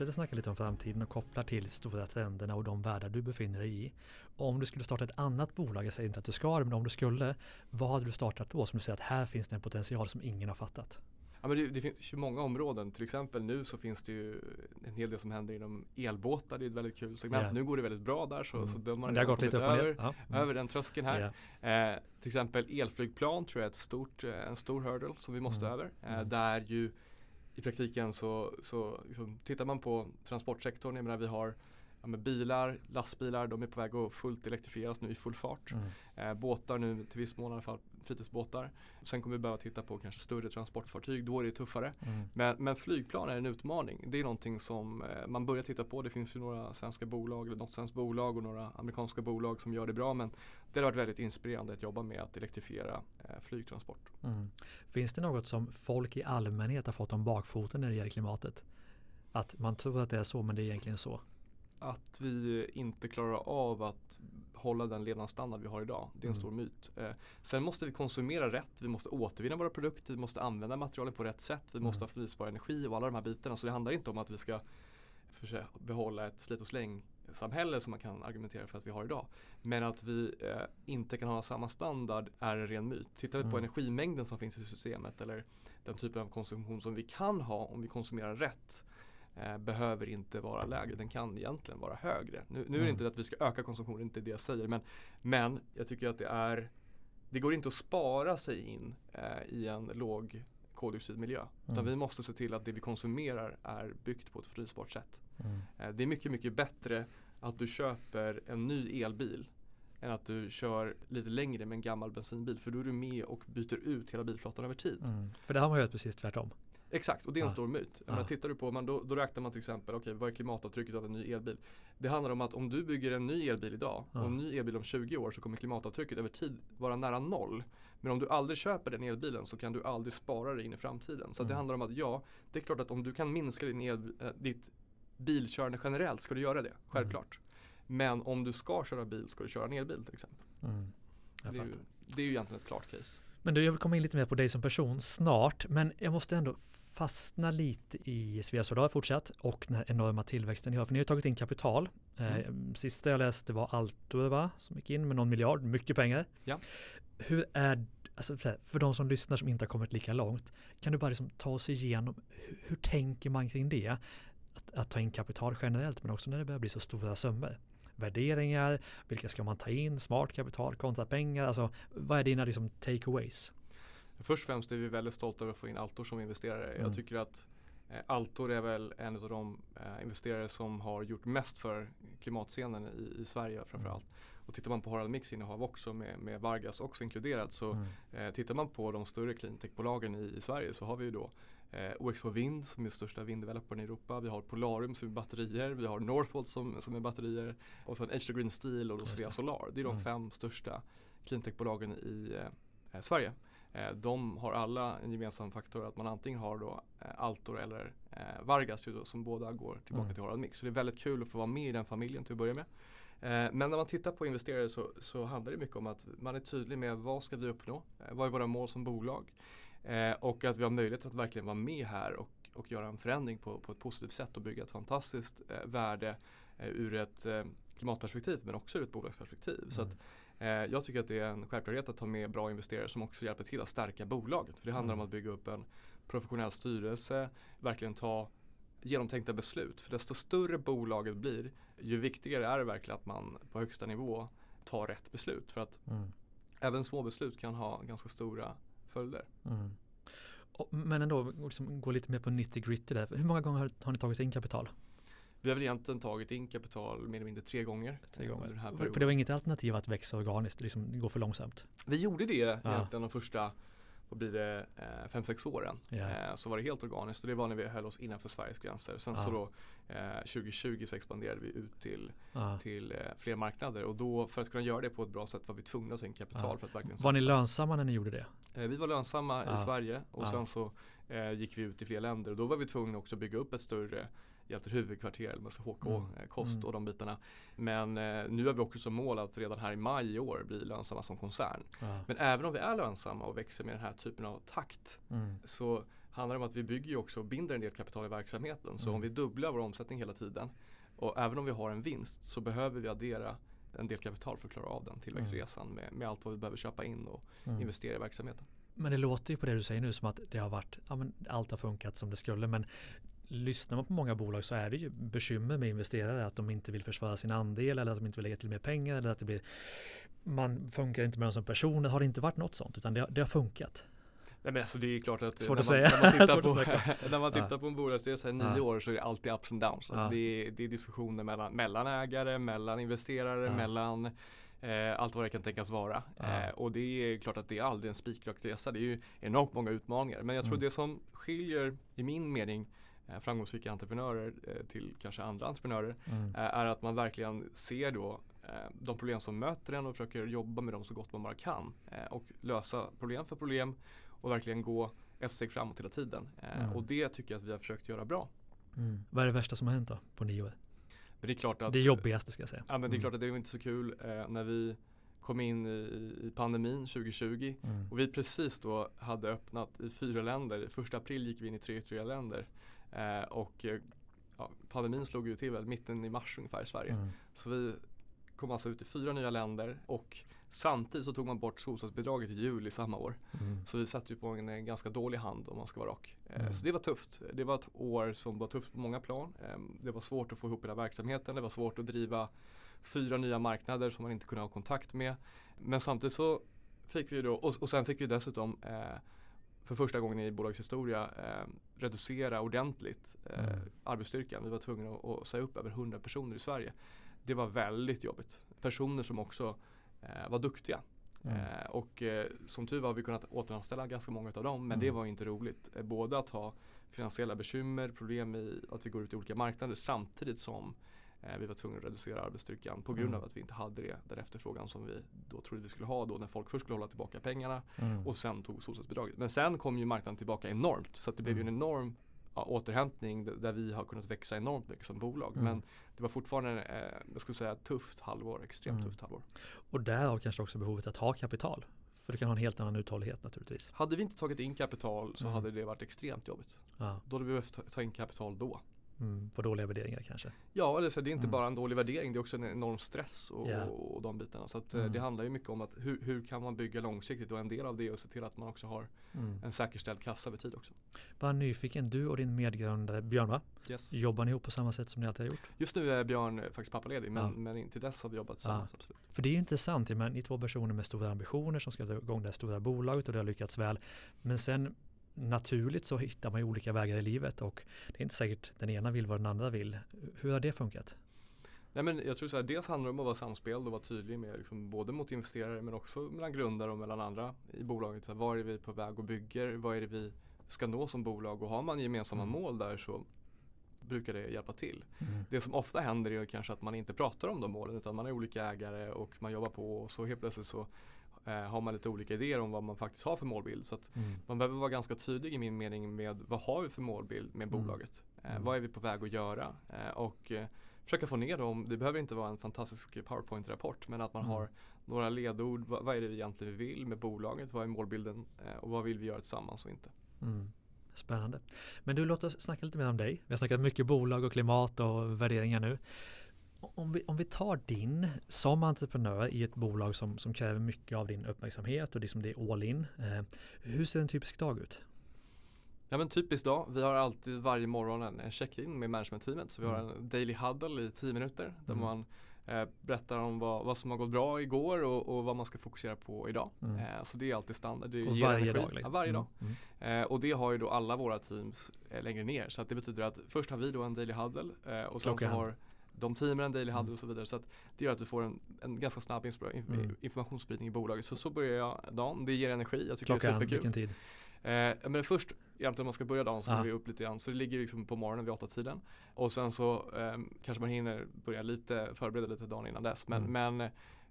Fortsätter snacka lite om framtiden och kopplar till stora trenderna och de världar du befinner dig i. Om du skulle starta ett annat bolag, jag säger inte att du ska det, men om du skulle, vad hade du startat då som du säger att här finns det en potential som ingen har fattat? Ja, men det, det, finns ju många områden. Till exempel nu så finns det ju en hel del som händer inom elbåtar. Det är ett väldigt kul segment. Yeah. Nu går det väldigt bra där så, mm. så de har, det har gått lite upp över, ja. mm. över den tröskeln här. Yeah. Eh, till exempel elflygplan tror jag är ett stort, eh, en stor hurdle som vi måste mm. över. Eh, mm. där ju i praktiken så, så liksom, tittar man på transportsektorn, jag menar vi har ja, bilar, lastbilar, de är på väg att fullt elektrifieras nu i full fart. Mm. Eh, båtar nu till viss mån i alla fall, fritidsbåtar. Sen kommer vi behöva titta på kanske större transportfartyg, då är det tuffare. Mm. Men, men, flygplan är en utmaning. Det är någonting som eh, man börjar titta på. Det finns ju några svenska bolag, eller något svenskt bolag och några amerikanska bolag som gör det bra. Men det har varit väldigt inspirerande att jobba med att elektrifiera flygtransport. Mm. Finns det något som folk i allmänhet har fått om bakfoten när det gäller klimatet? Att man tror att det är så men det är egentligen så? Att vi inte klarar av att hålla den levnadsstandard vi har idag. Det är en mm. stor myt. Eh, sen måste vi konsumera rätt, vi måste återvinna våra produkter, vi måste använda materialen på rätt sätt, vi mm. måste ha förnyelsebar energi och alla de här bitarna. Så det handlar inte om att vi ska behålla ett slit och släng samhälle som man kan argumentera för att vi har idag. Men att vi eh, inte kan ha samma standard är en ren myt. Tittar vi på mm. energimängden som finns i systemet eller den typen av konsumtion som vi kan ha om vi konsumerar rätt eh, behöver inte vara lägre. Den kan egentligen vara högre. Nu, nu är det mm. inte att vi ska öka konsumtionen, inte det jag säger. Men, men jag tycker att det är Det går inte att spara sig in eh, i en låg koldioxidmiljö. Utan Mm. vi måste se till att det vi konsumerar är byggt på ett förnyelsebart sätt. Mm. Eh, det är mycket, mycket bättre att du köper en ny elbil än att du kör lite längre med en gammal bensinbil. För då är du med och byter ut hela bilflottan över tid. Mm. För det har man ju gjort precis tvärtom. Exakt, och det är en Ja. stor myt. Ja. menar, tittar du på, man, då, då räknar man till exempel, okej vad är klimatavtrycket av en ny elbil? Det handlar om att om du bygger en ny elbil idag Ja. och en ny elbil om 20 år så kommer klimatavtrycket över tid vara nära noll. Men om du aldrig köper den elbilen så kan du aldrig spara det in i framtiden. Så att det Mm. handlar om att ja, det är klart att om du kan minska din el, äh, ditt bilkörande generellt ska du göra det, självklart. Men om du ska köra bil ska du köra en elbil till exempel. Mm. Det är, ju, det är ju egentligen ett klart case. Men du, jag vill komma in lite mer på dig som person snart, men jag måste ändå fastna lite i Svea Solar fortsatt och den här enorma tillväxten ni har. För ni har tagit in kapital. Eh, Sista jag läste var Altor? Som gick in med någon miljard, mycket pengar. Ja. Hur är, alltså, för de som lyssnar som inte har kommit lika långt, kan du bara liksom ta oss igenom, hur, hur tänker man kring det? Att, att ta in kapital generellt, men också när det börjar bli så stora summor. Värderingar, vilka ska man ta in, smart kapital kontra pengar, alltså vad är dina liksom takeaways? Först och främst är vi väldigt stolta över att få in Altor som investerare. Mm. Jag tycker att eh, Altor är väl en av de eh, investerare som har gjort mest för klimatscenen i, i Sverige framförallt. Och tittar man på Harald Mix innehav också med, med Vargas också inkluderat så Mm. eh, tittar man på de större cleantechbolagen i, i Sverige så har vi ju då eh, OX2 Vind som är största vinddevelopern i Europa. Vi har Polarium som är batterier. Vi har Northvolt som, som är batterier. Och sen H2 Green Steel och då Svea. Solar. Det är de Mm. fem största cleantechbolagen i eh, Sverige. Eh, de har alla en gemensam faktor att man antingen har då eh, Altor eller eh, Vargas då, som båda går tillbaka Mm. till Harald Mix. Så det är väldigt kul att få vara med i den familjen till att börja med. Eh, men när man tittar på investerare så, så handlar det mycket om att man är tydlig med vad ska vi uppnå? Eh, vad är våra mål som bolag? Eh, och att vi har möjlighet att verkligen vara med här och, och göra en förändring på, på ett positivt sätt och bygga ett fantastiskt eh, värde eh, ur ett eh, klimatperspektiv men också ur ett bolagsperspektiv. Så att, Mm. Eh, jag tycker att det är en självklarhet att ta med bra investerare som också hjälper till att stärka bolaget. För det handlar Mm. om att bygga upp en professionell styrelse, verkligen ta genomtänkta beslut. För desto större bolaget blir, ju viktigare är det verkligen att man på högsta nivå tar rätt beslut. För att Mm. även små beslut kan ha ganska stora följder. Mm. Och, men ändå liksom, gå lite mer på 90 gritty där. Hur många gånger har, har ni tagit in kapital? Vi har väl egentligen tagit in kapital mer eller mindre tre gånger. Tre gånger. den här För, perioden. för det var inget alternativ att växa organiskt, det liksom går för långsamt. Vi gjorde det egentligen de första, vad blir det, eh, fem sex åren. Ja. Eh, så var det helt organiskt och det var när vi höll oss innanför Sveriges gränser. Sen Ja. så då eh, 2020 så expanderade vi ut till, Ja. till eh, fler marknader och då för att kunna göra det på ett bra sätt var vi tvungna att ta in kapital Ja. för att verkligen Var ni lönsamma när ni gjorde det? Eh, vi var lönsamma i Sverige och sen så eh, gick vi ut i fler länder och då var vi tvungna också att bygga upp ett större egentligen huvudkvarter, alltså HK, Mm. eh, kost Mm. och de bitarna. Men eh, nu har vi också som mål att redan här i maj i år bli lönsamma som koncern. Ja. Men även om vi är lönsamma och växer med den här typen av takt Mm. så handlar det om att vi bygger också och binder en del kapital i verksamheten. Så Mm. om vi dubblar vår omsättning hela tiden och även om vi har en vinst så behöver vi addera en del kapital för att klara av den tillväxtresan med, med allt vad vi behöver köpa in och Mm. investera i verksamheten. Men det låter ju på det du säger nu som att det har varit, ja men allt har funkat som det skulle men lyssnar man på många bolag så är det ju bekymmer med investerare att de inte vill försvara sin andel eller att de inte vill lägga till mer pengar eller att det blir man funkar inte med dem som personer. Har det inte varit något sånt utan det, har- det har funkat. Nej men alltså det är klart att Svårt när, man, när man tittar, [laughs] på, [laughs] när man Ja. tittar på en bolagsresa i nio Ja. år så är det alltid ups and downs. Alltså Ja. det, är, det är diskussioner mellan, mellan ägare, mellan investerare, Ja. mellan eh, allt vad det kan tänkas vara. Ja. Eh, och det är klart att det är aldrig en spikrak resa. Det är ju enormt många utmaningar. Men jag tror Mm. det som skiljer, i min mening, framgångsrika entreprenörer eh, till kanske andra entreprenörer Mm. eh, är att man verkligen ser då eh, de problem som möter en och försöker jobba med dem så gott man bara kan. Eh, och lösa problem för problem och verkligen gå ett steg framåt hela tiden. Eh, Mm. Och det tycker jag att vi har försökt göra bra. Mm. Vad är det värsta som har hänt då på nio? Men det är klart att Det jobbigaste ska jag säga. Ja men det är Mm. klart att det var inte så kul eh, när vi kom in i, i pandemin 2020 Mm. och vi precis då hade öppnat i fyra länder. Första april gick vi in i tre ytterligare länder. Eh, och eh, ja, pandemin slog ju till väl mitten i mars ungefär i Sverige. Mm. Så vi kom alltså ut i fyra nya länder och samtidigt så tog man bort solcellsbidraget i juli samma år. Mm. Så vi satt ju på en, ganska dålig hand om man ska vara rak. Eh, Mm. Så det var tufft. Det var ett år som var tufft på många plan. Eh, Det var svårt att få ihop hela verksamheten. Det var svårt att driva fyra nya marknader som man inte kunde ha kontakt med. Men samtidigt så fick vi då, och, och sen fick vi dessutom eh, för första gången i bolagets historia eh, reducera ordentligt eh, Mm. arbetsstyrkan. Vi var tvungna att, att säga upp över 100 personer i Sverige. Det var väldigt jobbigt. Personer som också eh, var duktiga. Mm. Eh, och eh, som tur var har vi kunnat återanställa ganska många av dem men det Mm. var inte roligt. Eh, både att ha finansiella bekymmer, problem i att vi går ut i olika marknader samtidigt som vi var tvungna att reducera arbetsstyrkan på grund Mm. av att vi inte hade det, den efterfrågan som vi då trodde vi skulle ha då när folk först skulle hålla tillbaka pengarna Mm. och sen tog solcellsbidraget. Men sen kom ju marknaden tillbaka enormt så det blev ju en Mm. enorm ja, återhämtning där vi har kunnat växa enormt mycket som bolag. Mm. Men det var fortfarande, eh, jag skulle säga tufft halvår, extremt Mm. tufft halvår. Och därav kanske också behovet att ha kapital. För du kan ha en helt annan uthållighet naturligtvis. Hade vi inte tagit in kapital så Mm. hade det varit extremt jobbigt. Ja. Då hade vi behövt ta in kapital då. Mm. På dåliga värderingar kanske. Ja, eller så det är inte Mm. bara en dålig värdering, det är också en enorm stress och, Ja. och, och de bitarna. Så att, eh, Mm. det handlar ju mycket om att hur, hur kan man bygga långsiktigt och en del av det är att se till att man också har Mm. en säkerställd kassa över tid också. Bara nyfiken, du och din medgrundare Björn va? Yes. Jobbar ni ihop på samma sätt som ni alltid har gjort? Just nu är Björn eh, faktiskt pappaledig men, Ja. men intill dess har vi jobbat tillsammans. Absolut. För det är ju intressant, ni är två personer med stora ambitioner som ska dra igång det här stora bolaget och det har lyckats väl. Men sen naturligt så hittar man ju olika vägar i livet och det är inte säkert den ena vill vad den andra vill. Hur har det funkat? Nej, men jag tror så här, dels handlar det om att vara samspel och vara tydlig med liksom, både mot investerare men också mellan grundare och mellan andra i bolaget. Så här, var är vi på väg och bygger? Vad är det vi ska nå som bolag? Och har man gemensamma Mm. mål där så brukar det hjälpa till. Mm. Det som ofta händer är kanske att man inte pratar om de målen utan man är olika ägare och man jobbar på och så helt plötsligt så eh, har man lite olika idéer om vad man faktiskt har för målbild. Så att Mm. man behöver vara ganska tydlig i min mening med vad har vi för målbild med Mm. bolaget? Eh, Mm. Vad är vi på väg att göra? Eh, och eh, försöka få ner dem. Det behöver inte vara en fantastisk PowerPoint-rapport men att man Mm. har några ledord. Vad, vad är det vi egentligen vill med bolaget? Vad är målbilden? Eh, och vad vill vi göra tillsammans och inte? Mm. Spännande. Men du, låt oss snacka lite mer om dig. Vi har snackat mycket bolag och klimat och värderingar nu. Om vi, om vi tar din som entreprenör i ett bolag som, som kräver mycket av din uppmärksamhet och liksom det är all in. Eh, hur ser en typisk dag ut? Ja men typiskt då. Vi har alltid varje morgon en, check-in med managementteamet. Så vi har Mm. en daily huddle i 10 minuter. Där Mm. man eh, berättar om vad, vad som har gått bra igår och, och vad man ska fokusera på idag. Mm. Eh, så det är alltid standard. Det Och varje energi. dag? Liksom. Ja, varje dag. Mm. Mm. Eh, och det har ju då alla våra teams eh, längre ner. Så det betyder att först har vi då en daily huddle eh, och sen så Klockan. har de teamen en daily huddle Mm. och så vidare. Så att det gör att vi får en, en ganska snabb Mm. informationsspridning i bolaget. Så så börjar jag dagen. Det ger energi. Jag tycker det är Klockan, superkul. vilken tid? Eh, men först, egentligen om man ska börja dagen så Ja. går vi upp lite grann. Så det ligger liksom på morgonen vid åtta tiden. Och sen så eh, kanske man hinner börja lite, förbereda lite dagen innan dess. Men, Mm. men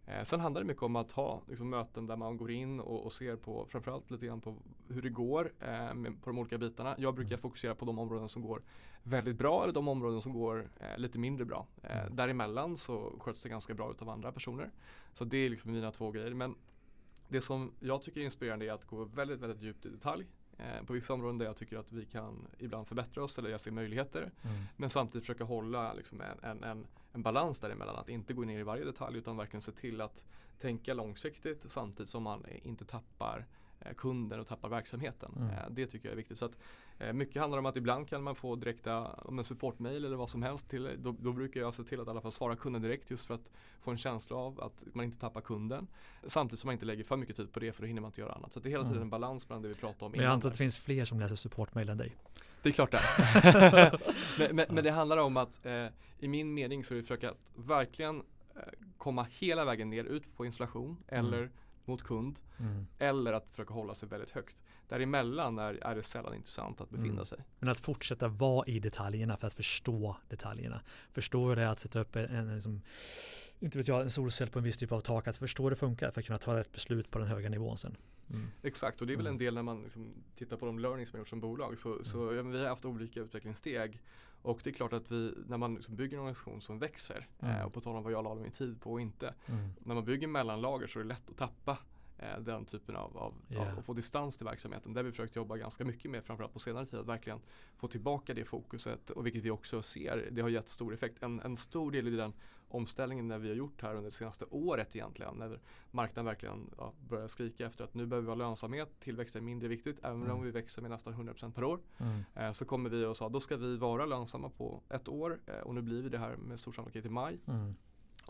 eh, sen handlar det mycket om att ha liksom, möten där man går in och, och ser på framförallt lite grann på hur det går eh, med, på de olika bitarna. Jag brukar Mm. fokusera på de områden som går väldigt bra eller de områden som går eh, lite mindre bra. Eh, Mm. Däremellan så sköts det ganska bra utav andra personer. Så det är liksom mina två grejer. Men det som jag tycker är inspirerande är att gå väldigt, väldigt djupt i detalj. Eh, på vissa områden där jag tycker att vi kan ibland förbättra oss eller jag ser möjligheter. Mm. Men samtidigt försöka hålla liksom en, en, en, en balans däremellan. Att inte gå ner i varje detalj utan verkligen se till att tänka långsiktigt samtidigt som man inte tappar eh, kunden och tappar verksamheten. Mm. Eh, det tycker jag är viktigt. Så att, mycket handlar om att ibland kan man få direkta om en supportmail eller vad som helst. Till, då, då brukar jag se till att i alla fall svara kunden direkt just för att få en känsla av att man inte tappar kunden. Samtidigt som man inte lägger för mycket tid på det för då hinner man inte göra annat. Så det är hela tiden Mm. en balans mellan det vi pratade om Men jag antar att det finns fler som läser supportmail än dig. Det är klart det [laughs] men, men, men det handlar om att eh, i min mening så är det att försöka att verkligen eh, komma hela vägen ner ut på installation eller Mm. mot kund Mm. eller att försöka hålla sig väldigt högt. Däremellan är, är det sällan intressant att befinna Mm. sig. Men att fortsätta vara i detaljerna för att förstå detaljerna. Förstå hur det är att sätta upp en, en, liksom, inte vet jag, en solcell på en viss typ av tak. Att förstå hur det funkar för att kunna ta rätt beslut på den höga nivån sen. Mm. Exakt och det är väl Mm. en del när man liksom tittar på de learnings man gjort som bolag. Så, så ja, vi har haft olika utvecklingssteg. Och det är klart att vi, när man liksom bygger en organisation som växer, Mm. eh, och på tal om vad jag la min tid på och inte. Mm. När man bygger mellanlager så är det lätt att tappa eh, den typen av, av, Ja. av att få distans till verksamheten. Har vi försökt jobba ganska mycket med framförallt på senare tid. Att verkligen få tillbaka det fokuset och vilket vi också ser, det har gett stor effekt. En, en stor del i den omställningen när vi har gjort här under det senaste året egentligen. När marknaden verkligen ja, börjar skrika efter att nu behöver vi ha lönsamhet, tillväxt är mindre viktigt. Även Mm. om vi växer med nästan 100% per år. Mm. Eh, så kommer vi och sa då ska vi vara lönsamma på ett år eh, och nu blir vi det här med stor sannolikhet i maj. Mm.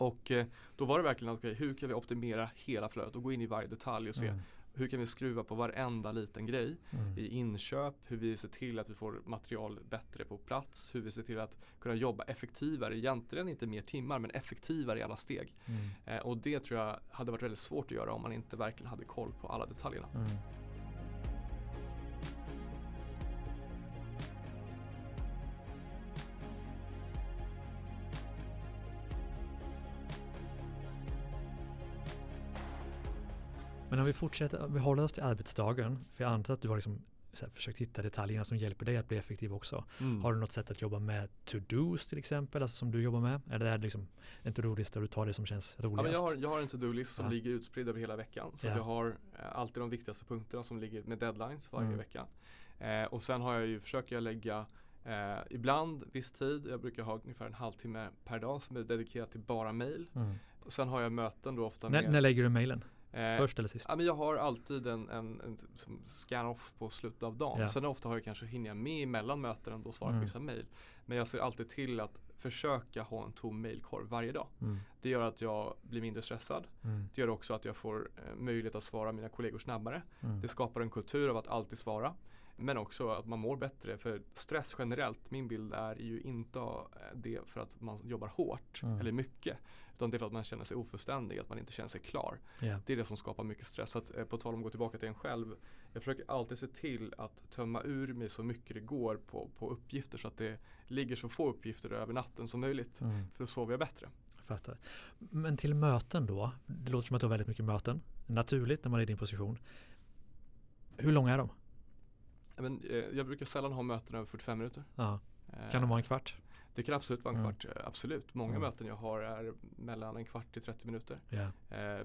Och eh, då var det verkligen att okay, hur kan vi optimera hela flödet och gå in i varje detalj och se Mm. hur kan vi skruva på varenda liten grej Mm. i inköp, hur vi ser till att vi får material bättre på plats, hur vi ser till att kunna jobba effektivare, egentligen inte mer timmar men effektivare i alla steg. Mm. Eh, och det tror jag hade varit väldigt svårt att göra om man inte verkligen hade koll på alla detaljerna. Men om vi fortsätter, vi håller oss till arbetsdagen, för jag antar att du har liksom så här, försökt hitta detaljerna som hjälper dig att bli effektiv också. Mm. Har du något sätt att jobba med to-dos till exempel, alltså som du jobbar med? Eller är det liksom en to-do-lista och du tar det som känns roligast? Ja, men jag, har, jag har en to-do-list som Ja. ligger utspridd över hela veckan. Så Ja. jag har eh, alltid de viktigaste punkterna som ligger med deadlines varje Mm. vecka. Eh, och sen har jag ju, försöker jag lägga eh, ibland viss tid, jag brukar ha ungefär en halvtimme per dag som är dedikerat till bara mail. Mm. Och sen har jag möten då ofta När, med när lägger du mejlen? Eh, Först eller sist? Ja, men jag har alltid en, en, en scan-off på slutet av dagen. Ja. Sen ofta har jag kanske hinner jag med emellan möten och då svarar Mm. på vissa mejl. Men jag ser alltid till att försöka ha en tom mejlkorg varje dag. Mm. Det gör att jag blir mindre stressad. Mm. Det gör också att jag får eh, möjlighet att svara mina kollegor snabbare. Mm. Det skapar en kultur av att alltid svara. Men också att man mår bättre. För stress generellt, min bild är ju inte det för att man jobbar hårt Mm. eller mycket. Utan det är för att man känner sig ofullständig, att man inte känner sig klar. Ja. Det är det som skapar mycket stress. Så att, eh, på tal om att gå tillbaka till en själv. Jag försöker alltid se till att tömma ur mig så mycket det går på, på uppgifter så att det ligger så få uppgifter över natten som möjligt. Mm. För då sover jag bättre. Jag fattar. Men till möten då? Det låter som att du har väldigt mycket möten. Naturligt när man är i din position. Hur långa är de? Men, eh, jag brukar sällan ha möten över 45 minuter. Ja. Eh, Kan de vara en kvart? Det kan absolut vara en Mm. kvart, eh, absolut. Många Mm. möten jag har är mellan en kvart till 30 minuter. Eh,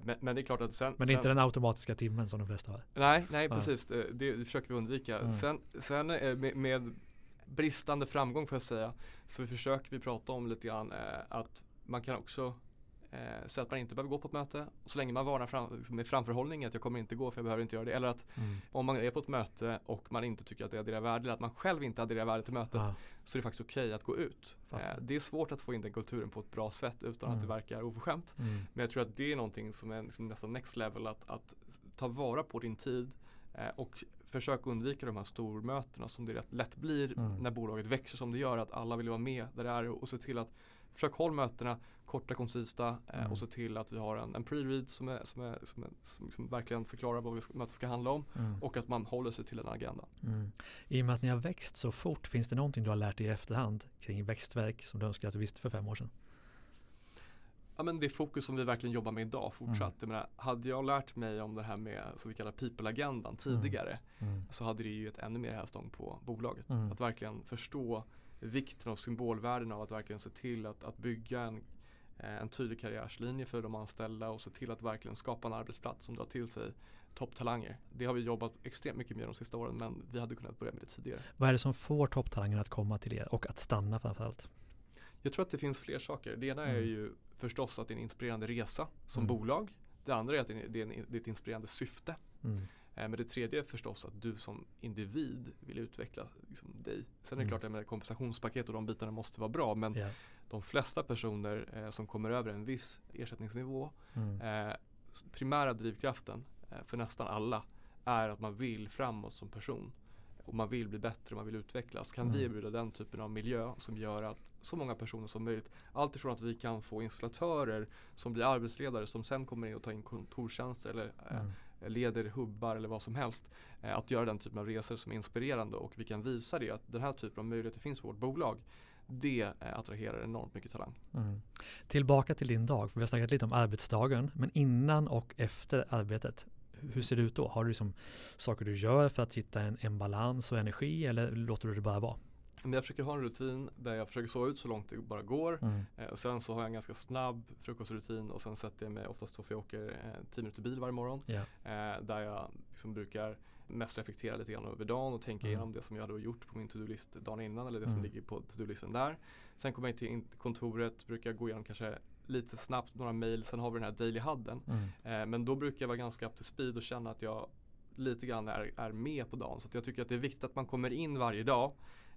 men, men det är klart att sen... Men sen, inte den automatiska timmen som de flesta har. Nej, nej Ja. precis. Det, det försöker vi undvika. Mm. Sen, sen med, med bristande framgång får jag säga, så vi försöker vi prata om lite grann att man kan också eh, säga att man inte behöver gå på ett möte. Så länge man varnar fram, liksom med framförhållning att jag kommer inte gå för jag behöver inte göra det. Eller att Mm. om man är på ett möte och man inte tycker att det adderar värde eller att man själv inte adderar värde till mötet Ja. så är det faktiskt okej att gå ut. Eh, det är svårt att få in den kulturen på ett bra sätt utan Mm. att det verkar oförskämt. Mm. Men jag tror att det är någonting som är liksom nästan next level att, att ta vara på din tid eh, och försök undvika de här stormötena som det rätt lätt blir Mm. när bolaget växer som det gör att alla vill vara med där det är och se till att försök hålla mötena korta, koncisa eh, Mm. och se till att vi har en, en pre-read som, är, som, är, som, är, som, som verkligen förklarar vad ska, mötet ska handla om Mm. och att man håller sig till en agenda. Mm. I och med att ni har växt så fort, finns det någonting du har lärt dig i efterhand kring växtverk som du önskar att du visste för fem år sedan? Ja men det fokus som vi verkligen jobbar med idag fortsatt. Mm. Jag menar, hade jag lärt mig om det här med som vi kallar people-agendan tidigare Mm. så hade det ju ett ännu mer hävstång på bolaget. Mm. Att verkligen förstå vikten av symbolvärden av att verkligen se till att, att bygga en, eh, en tydlig karriärslinje för de anställda och se till att verkligen skapa en arbetsplats som drar till sig topptalanger. Det har vi jobbat extremt mycket med de sista åren men vi hade kunnat börja med det tidigare. Vad är det som får topptalangerna att komma till er och att stanna framförallt? Jag tror att det finns fler saker. Det ena är Mm. ju förstås att det är en inspirerande resa som Mm. bolag. Det andra är att det är, det är, en, det är ett inspirerande syfte. Mm. Eh, Men det tredje är förstås att du som individ vill utveckla liksom, dig. Sen är det Mm. klart att kompensationspaket och de bitarna måste vara bra men Ja. de flesta personer eh, som kommer över en viss ersättningsnivå Mm. eh, primära drivkraften eh, för nästan alla är att man vill framåt som person. Och man vill bli bättre, man vill utvecklas. Kan vi Mm. erbjuda den typen av miljö som gör att så många personer som möjligt, allt ifrån att vi kan få installatörer som blir arbetsledare som sen kommer in och tar in kontorstjänster eller eh, Mm. Eh, leder hubbar eller vad som helst. Eh, att göra den typen av resor som är inspirerande och vi kan visa det att den här typen av möjligheter finns på vårt bolag. Det eh, attraherar enormt mycket talang. Mm. Tillbaka till din dag, för vi har snackat lite om arbetsdagen, men innan och efter arbetet, hur ser det ut då? Har du liksom saker du gör för att hitta en, en balans och energi eller låter du det bara vara? Men jag försöker ha en rutin där jag försöker sova ut så långt det bara går. Mm. Eh, och sen så har jag en ganska snabb frukostrutin och sen sätter jag mig oftast då för jag åker eh, 10 minuter bil varje morgon. Eh, där jag liksom brukar mest reflektera lite grann över dagen och tänka Mm. igenom det som jag hade gjort på min to-do-list dagen innan eller det som Mm. ligger på to-do-listen där. Sen kommer jag till kontoret, brukar gå igenom kanske lite snabbt några mail, sen har vi den här daily hudden. Mm. Eh, men då brukar jag vara ganska up to speed och känna att jag lite grann är, är med på dagen. Så jag tycker att det är viktigt att man kommer in varje dag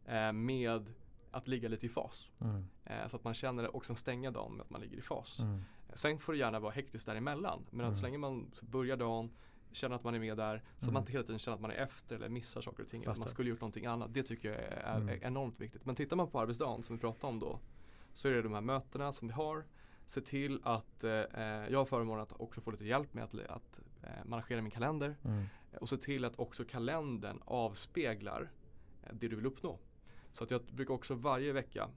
eh, med att ligga lite i fas. Mm. Eh, så att man känner det och sen stänga dagen med att man ligger i fas. Mm. Sen får det gärna vara hektiskt däremellan. Men Mm. att så länge man börjar dagen, känna att man är med där. Så Mm. man inte hela tiden känner att man är efter eller missar saker och ting. Att man Fattar. skulle gjort någonting annat. Det tycker jag är, Mm. är enormt viktigt. Men tittar man på arbetsdagen som vi pratade om då. Så är det de här mötena som vi har. Se till att eh, eh, jag har förmånen att också få lite hjälp med att, att eh, managera min kalender. Mm. Och se till att också kalendern avspeglar eh, det du vill uppnå. Så att jag brukar också varje vecka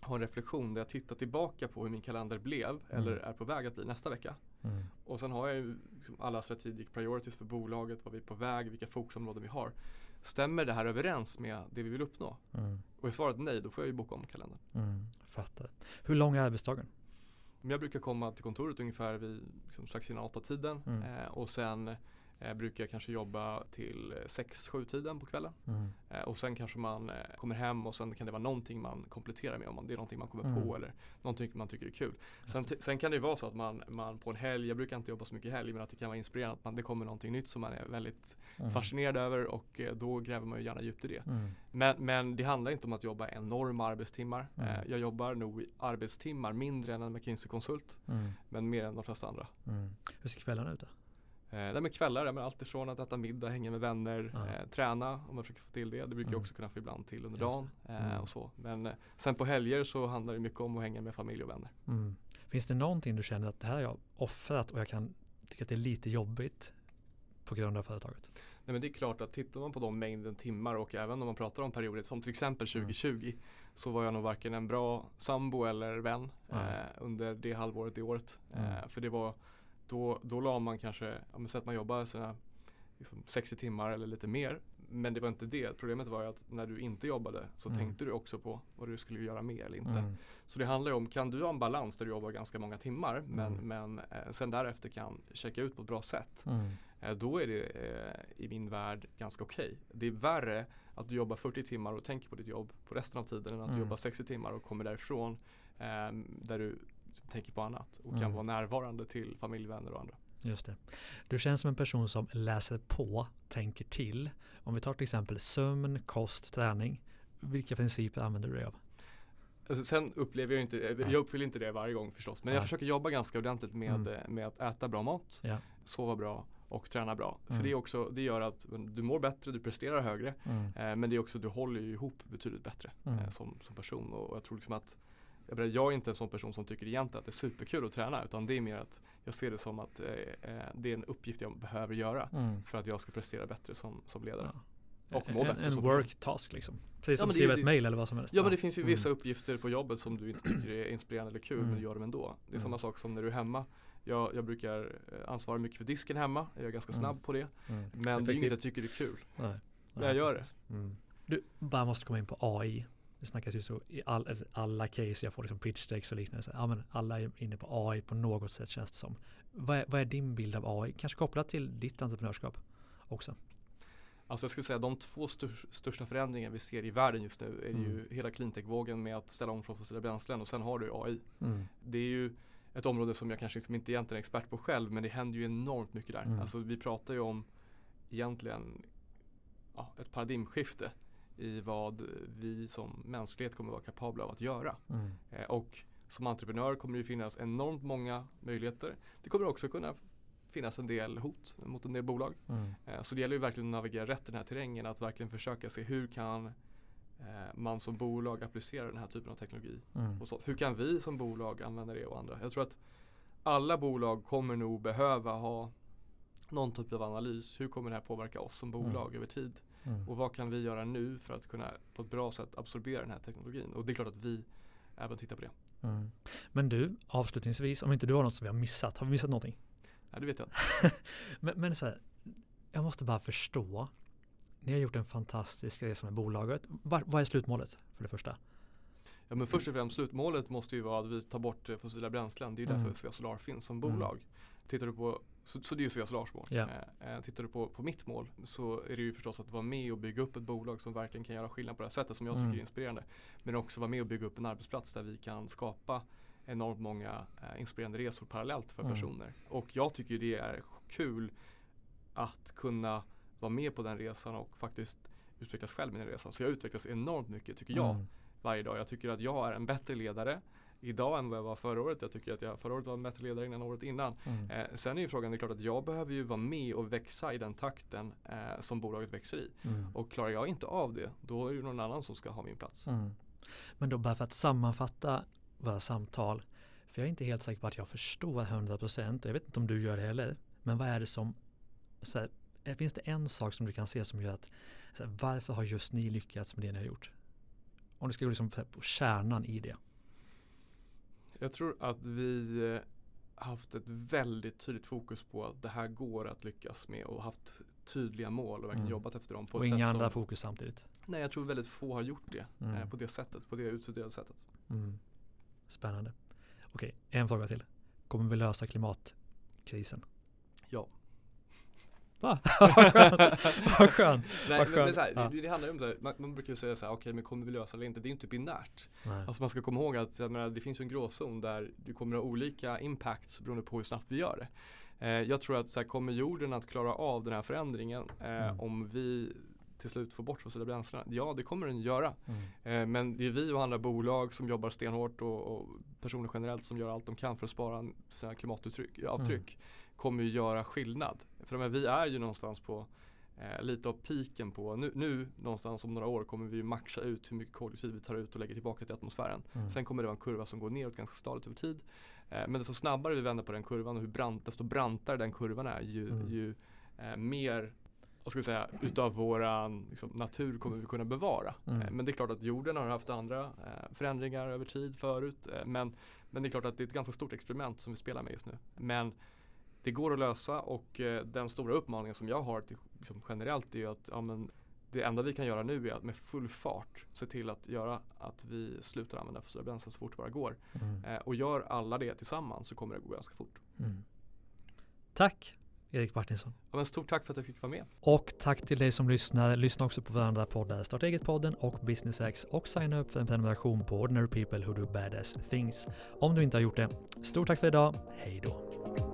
ha en reflektion där jag tittar tillbaka på hur min kalender blev eller är på väg att bli nästa vecka. Mm. Och sen har jag ju liksom alla strategic priorities för bolaget, vad vi är på väg, vilka fokusområden vi har. Stämmer det här överens med det vi vill uppnå? Mm. Och är svaret nej, då får jag ju boka om kalendern. Mm. Fattar. Hur lång är arbetsdagen? Jag brukar komma till kontoret ungefär vid liksom strax innan åtta tiden Mm. eh, och sen eh, brukar jag kanske jobba till 6-7 tiden på kvällen. Mm. Eh, och sen kanske man eh, kommer hem och sen kan det vara någonting man kompletterar med om man, det är någonting man kommer Mm. på eller någonting man tycker är kul. Sen, t- sen kan det ju vara så att man, man på en helg, jag brukar inte jobba så mycket helg, men att det kan vara inspirerande att man, det kommer någonting nytt som man är väldigt Mm. fascinerad över och eh, då gräver man ju gärna djupt i det. Mm. Men, men det handlar inte om att jobba enorma arbetstimmar. Mm. Eh, jag jobbar nog i arbetstimmar mindre än en McKinsey-konsult, Mm. men mer än de flesta andra. Mm. Hur ser kvällarna ut då? Eh, men kvällar, ja, men allt ifrån att äta middag, hänga med vänner, Ja. eh, träna om man försöker få till det. Det brukar Mm. jag också kunna få ibland till under dagen. Eh, Mm. och så. Men eh, sen på helger så handlar det mycket om att hänga med familj och vänner. Mm. Finns det någonting du känner att det här har jag offrat och jag kan tycka att det är lite jobbigt på grund av företaget? Nej, men det är klart att tittar man på de mängden timmar och även om man pratar om perioder som till exempel Mm. 2020 så var jag nog varken en bra sambo eller vän Nej. eh, under det halvåret, det året. Mm. Eh, för det var då, då la man kanske, ja, så att man jobbar sina liksom 60 timmar eller lite mer. Men det var inte det. Problemet var ju att när du inte jobbade så Mm. tänkte du också på vad du skulle göra mer eller inte. Mm. Så det handlar ju om, kan du ha en balans där du jobbar ganska många timmar men, Mm. men eh, sen därefter kan checka ut på ett bra sätt. Mm. Eh, då är det eh, i min värld ganska okej. Det är värre att du jobbar 40 timmar och tänker på ditt jobb på resten av tiden än att Mm. du jobbar 60 timmar och kommer därifrån eh, där du tänker på annat och Mm. kan vara närvarande till familj, vänner och andra. Just det. Du känns som en person som läser på, tänker till. Om vi tar till exempel sömn, kost, träning. Vilka principer använder du dig av? Alltså, sen upplever jag inte, jag uppfyller inte det varje gång förstås. Men jag Nej. försöker jobba ganska ordentligt med, Mm. eh, med att äta bra mat, Ja. sova bra och träna bra. Mm. För det, är också, det gör att du mår bättre, du presterar högre. Mm. Eh, men det är också, du håller ju ihop betydligt bättre Mm. eh, som, som person. Och jag tror liksom att jag, menar, jag är inte en sån person som tycker egentligen att det är superkul att träna. Utan det är mer att jag ser det som att eh, eh, det är en uppgift jag behöver göra. Mm. För att jag ska prestera bättre som, som ledare. Ja. Och må en, bättre en som work task liksom. Precis Ja, som det är skriva ett mail eller vad som helst. Ja men det finns ju Mm. vissa uppgifter på jobbet som du inte tycker är inspirerande eller kul Mm. men du gör dem ändå. Det är Mm. samma sak som när du är hemma. Jag, jag brukar eh, ansvara mycket för disken hemma. Jag är ganska Mm. snabb på det. Mm. Men det är Effektivt. inget jag tycker är kul. Nej. Men jag gör. Mm. Du, bara måste komma in på AI. Det snackas ju så i all, alla case jag får liksom pitch decks och liknande. Så, ja, men alla är inne på AI på något sätt känns det som. Vad är, vad är din bild av AI? Kanske kopplat till ditt entreprenörskap också? Alltså jag skulle säga de två stör, största förändringar vi ser i världen just nu är Mm. ju hela cleantech-vågen med att ställa om från fossila bränslen och sen har du AI. Mm. Det är ju ett område som jag kanske liksom inte egentligen är expert på själv men det händer ju enormt mycket där. Mm. Alltså vi pratar ju om egentligen ja, ett paradigmskifte i vad vi som mänsklighet kommer vara kapabla av att göra. Mm. Eh, och som entreprenör kommer det finnas enormt många möjligheter. Det kommer också kunna finnas en del hot mot en del bolag. Mm. Eh, Så det gäller ju verkligen att navigera rätt i den här terrängen. Att verkligen försöka se hur kan eh, man som bolag applicera den här typen av teknologi. Mm. Och så, hur kan vi som bolag använda det och andra? Jag tror att alla bolag kommer nog behöva ha någon typ av analys. Hur kommer det här påverka oss som bolag Mm. över tid? Mm. Och vad kan vi göra nu för att kunna på ett bra sätt absorbera den här teknologin? Och det är klart att vi även tittar på det. Mm. Men du, avslutningsvis, om inte du har något som vi har missat, har vi missat någonting? Nej, det vet jag inte. [laughs] Men, men så här, jag måste bara förstå. Ni har gjort en fantastisk resa med bolaget. Var, vad är slutmålet för det första? Ja, men först och främst slutmålet måste ju vara att vi tar bort fossila bränslen. Det är ju Mm. därför Svea Solar finns som Mm. bolag. Tittar du på, så, så det är ju Svea Solars mål. Eh, tittar du på, på mitt mål så är det ju förstås att vara med och bygga upp ett bolag som verkligen kan göra skillnad på det här sättet som jag tycker Mm. är inspirerande. Men också vara med och bygga upp en arbetsplats där vi kan skapa enormt många eh, inspirerande resor parallellt för Mm. personer. Och jag tycker ju det är kul att kunna vara med på den resan och faktiskt utvecklas själv med den resan. Så jag utvecklas enormt mycket tycker jag Mm. varje dag. Jag tycker att jag är en bättre ledare. Idag än vad jag var förra året. Jag tycker att jag förra året var bättre ledare än året innan. Mm. Eh, sen är ju frågan, det är klart att jag behöver ju vara med och växa i den takten eh, som bolaget växer i. Mm. Och klarar jag inte av det, då är det någon annan som ska ha min plats. Mm. Men då bara för att sammanfatta våra samtal. För jag är inte helt säker på att jag förstår 100% och jag vet inte om du gör det heller. Men vad är det som, så här, eh, finns det en sak som du kan se som gör att, här, varför har just ni lyckats med det ni har gjort? Om du ska gå liksom på kärnan i det. Jag tror att vi eh, haft ett väldigt tydligt fokus på att det här går att lyckas med och haft tydliga mål och verkligen Mm. jobbat efter dem. På Och ett inga sätt andra som, fokus samtidigt. Nej, jag tror väldigt få har gjort det Mm. eh, på det sättet, på det utstuderade sättet. Mm. Spännande. Okej, en fråga till. Kommer vi lösa klimatkrisen? Ja. Va? [laughs] Vad skönt. Vad skönt. Nej, Vad men, men skönt. så här, Ja. det, det handlar ju om det, man, man brukar ju säga så här, okej men kommer vi lösa det eller inte? Det är inte binärt. Nej. Alltså man ska komma ihåg att menar, det finns ju en gråzon där du kommer ha olika impacts beroende på hur snabbt vi gör det. Eh, jag tror att så här, kommer jorden att klara av den här förändringen eh, Mm. om vi till slut får bort fossila bränslena? Ja, det kommer den göra. Mm. Eh, men det är vi och andra bolag som jobbar stenhårt och, och personer generellt som gör allt de kan för att spara sina klimatavtryck avtryck, kommer ju göra skillnad. För menar, vi är ju någonstans på eh, lite av piken på, nu, nu någonstans om några år kommer vi ju maxa ut hur mycket koldioxid vi tar ut och lägger tillbaka till atmosfären. Mm. Sen kommer det vara en kurva som går neråt ganska stadigt över tid. Eh, men desto snabbare vi vänder på den kurvan och hur brant, desto brantare den kurvan är ju, Mm. ju eh, mer vad ska vi säga, utav våran liksom, natur kommer vi kunna bevara. Mm. Eh, men det är klart att jorden har haft andra eh, förändringar över tid förut. Eh, men, men det är klart att det är ett ganska stort experiment som vi spelar med just nu. Men det går att lösa och eh, den stora uppmaningen som jag har till, liksom, generellt är att ja, men, det enda vi kan göra nu är att med full fart se till att göra att vi slutar använda fossila bränslen så fort det bara går. Mm. Eh, och gör alla det tillsammans så kommer det gå ganska fort. Mm. Tack Erik Martinsson. Ja, men stort tack för att jag fick vara med. Och tack till dig som lyssnar. Lyssna också på våra andra poddar, Starta eget-podden och Business X och signa upp för en prenumeration på Ordinary People Who Do Badass Things. Om du inte har gjort det. Stort tack för idag. Hej då.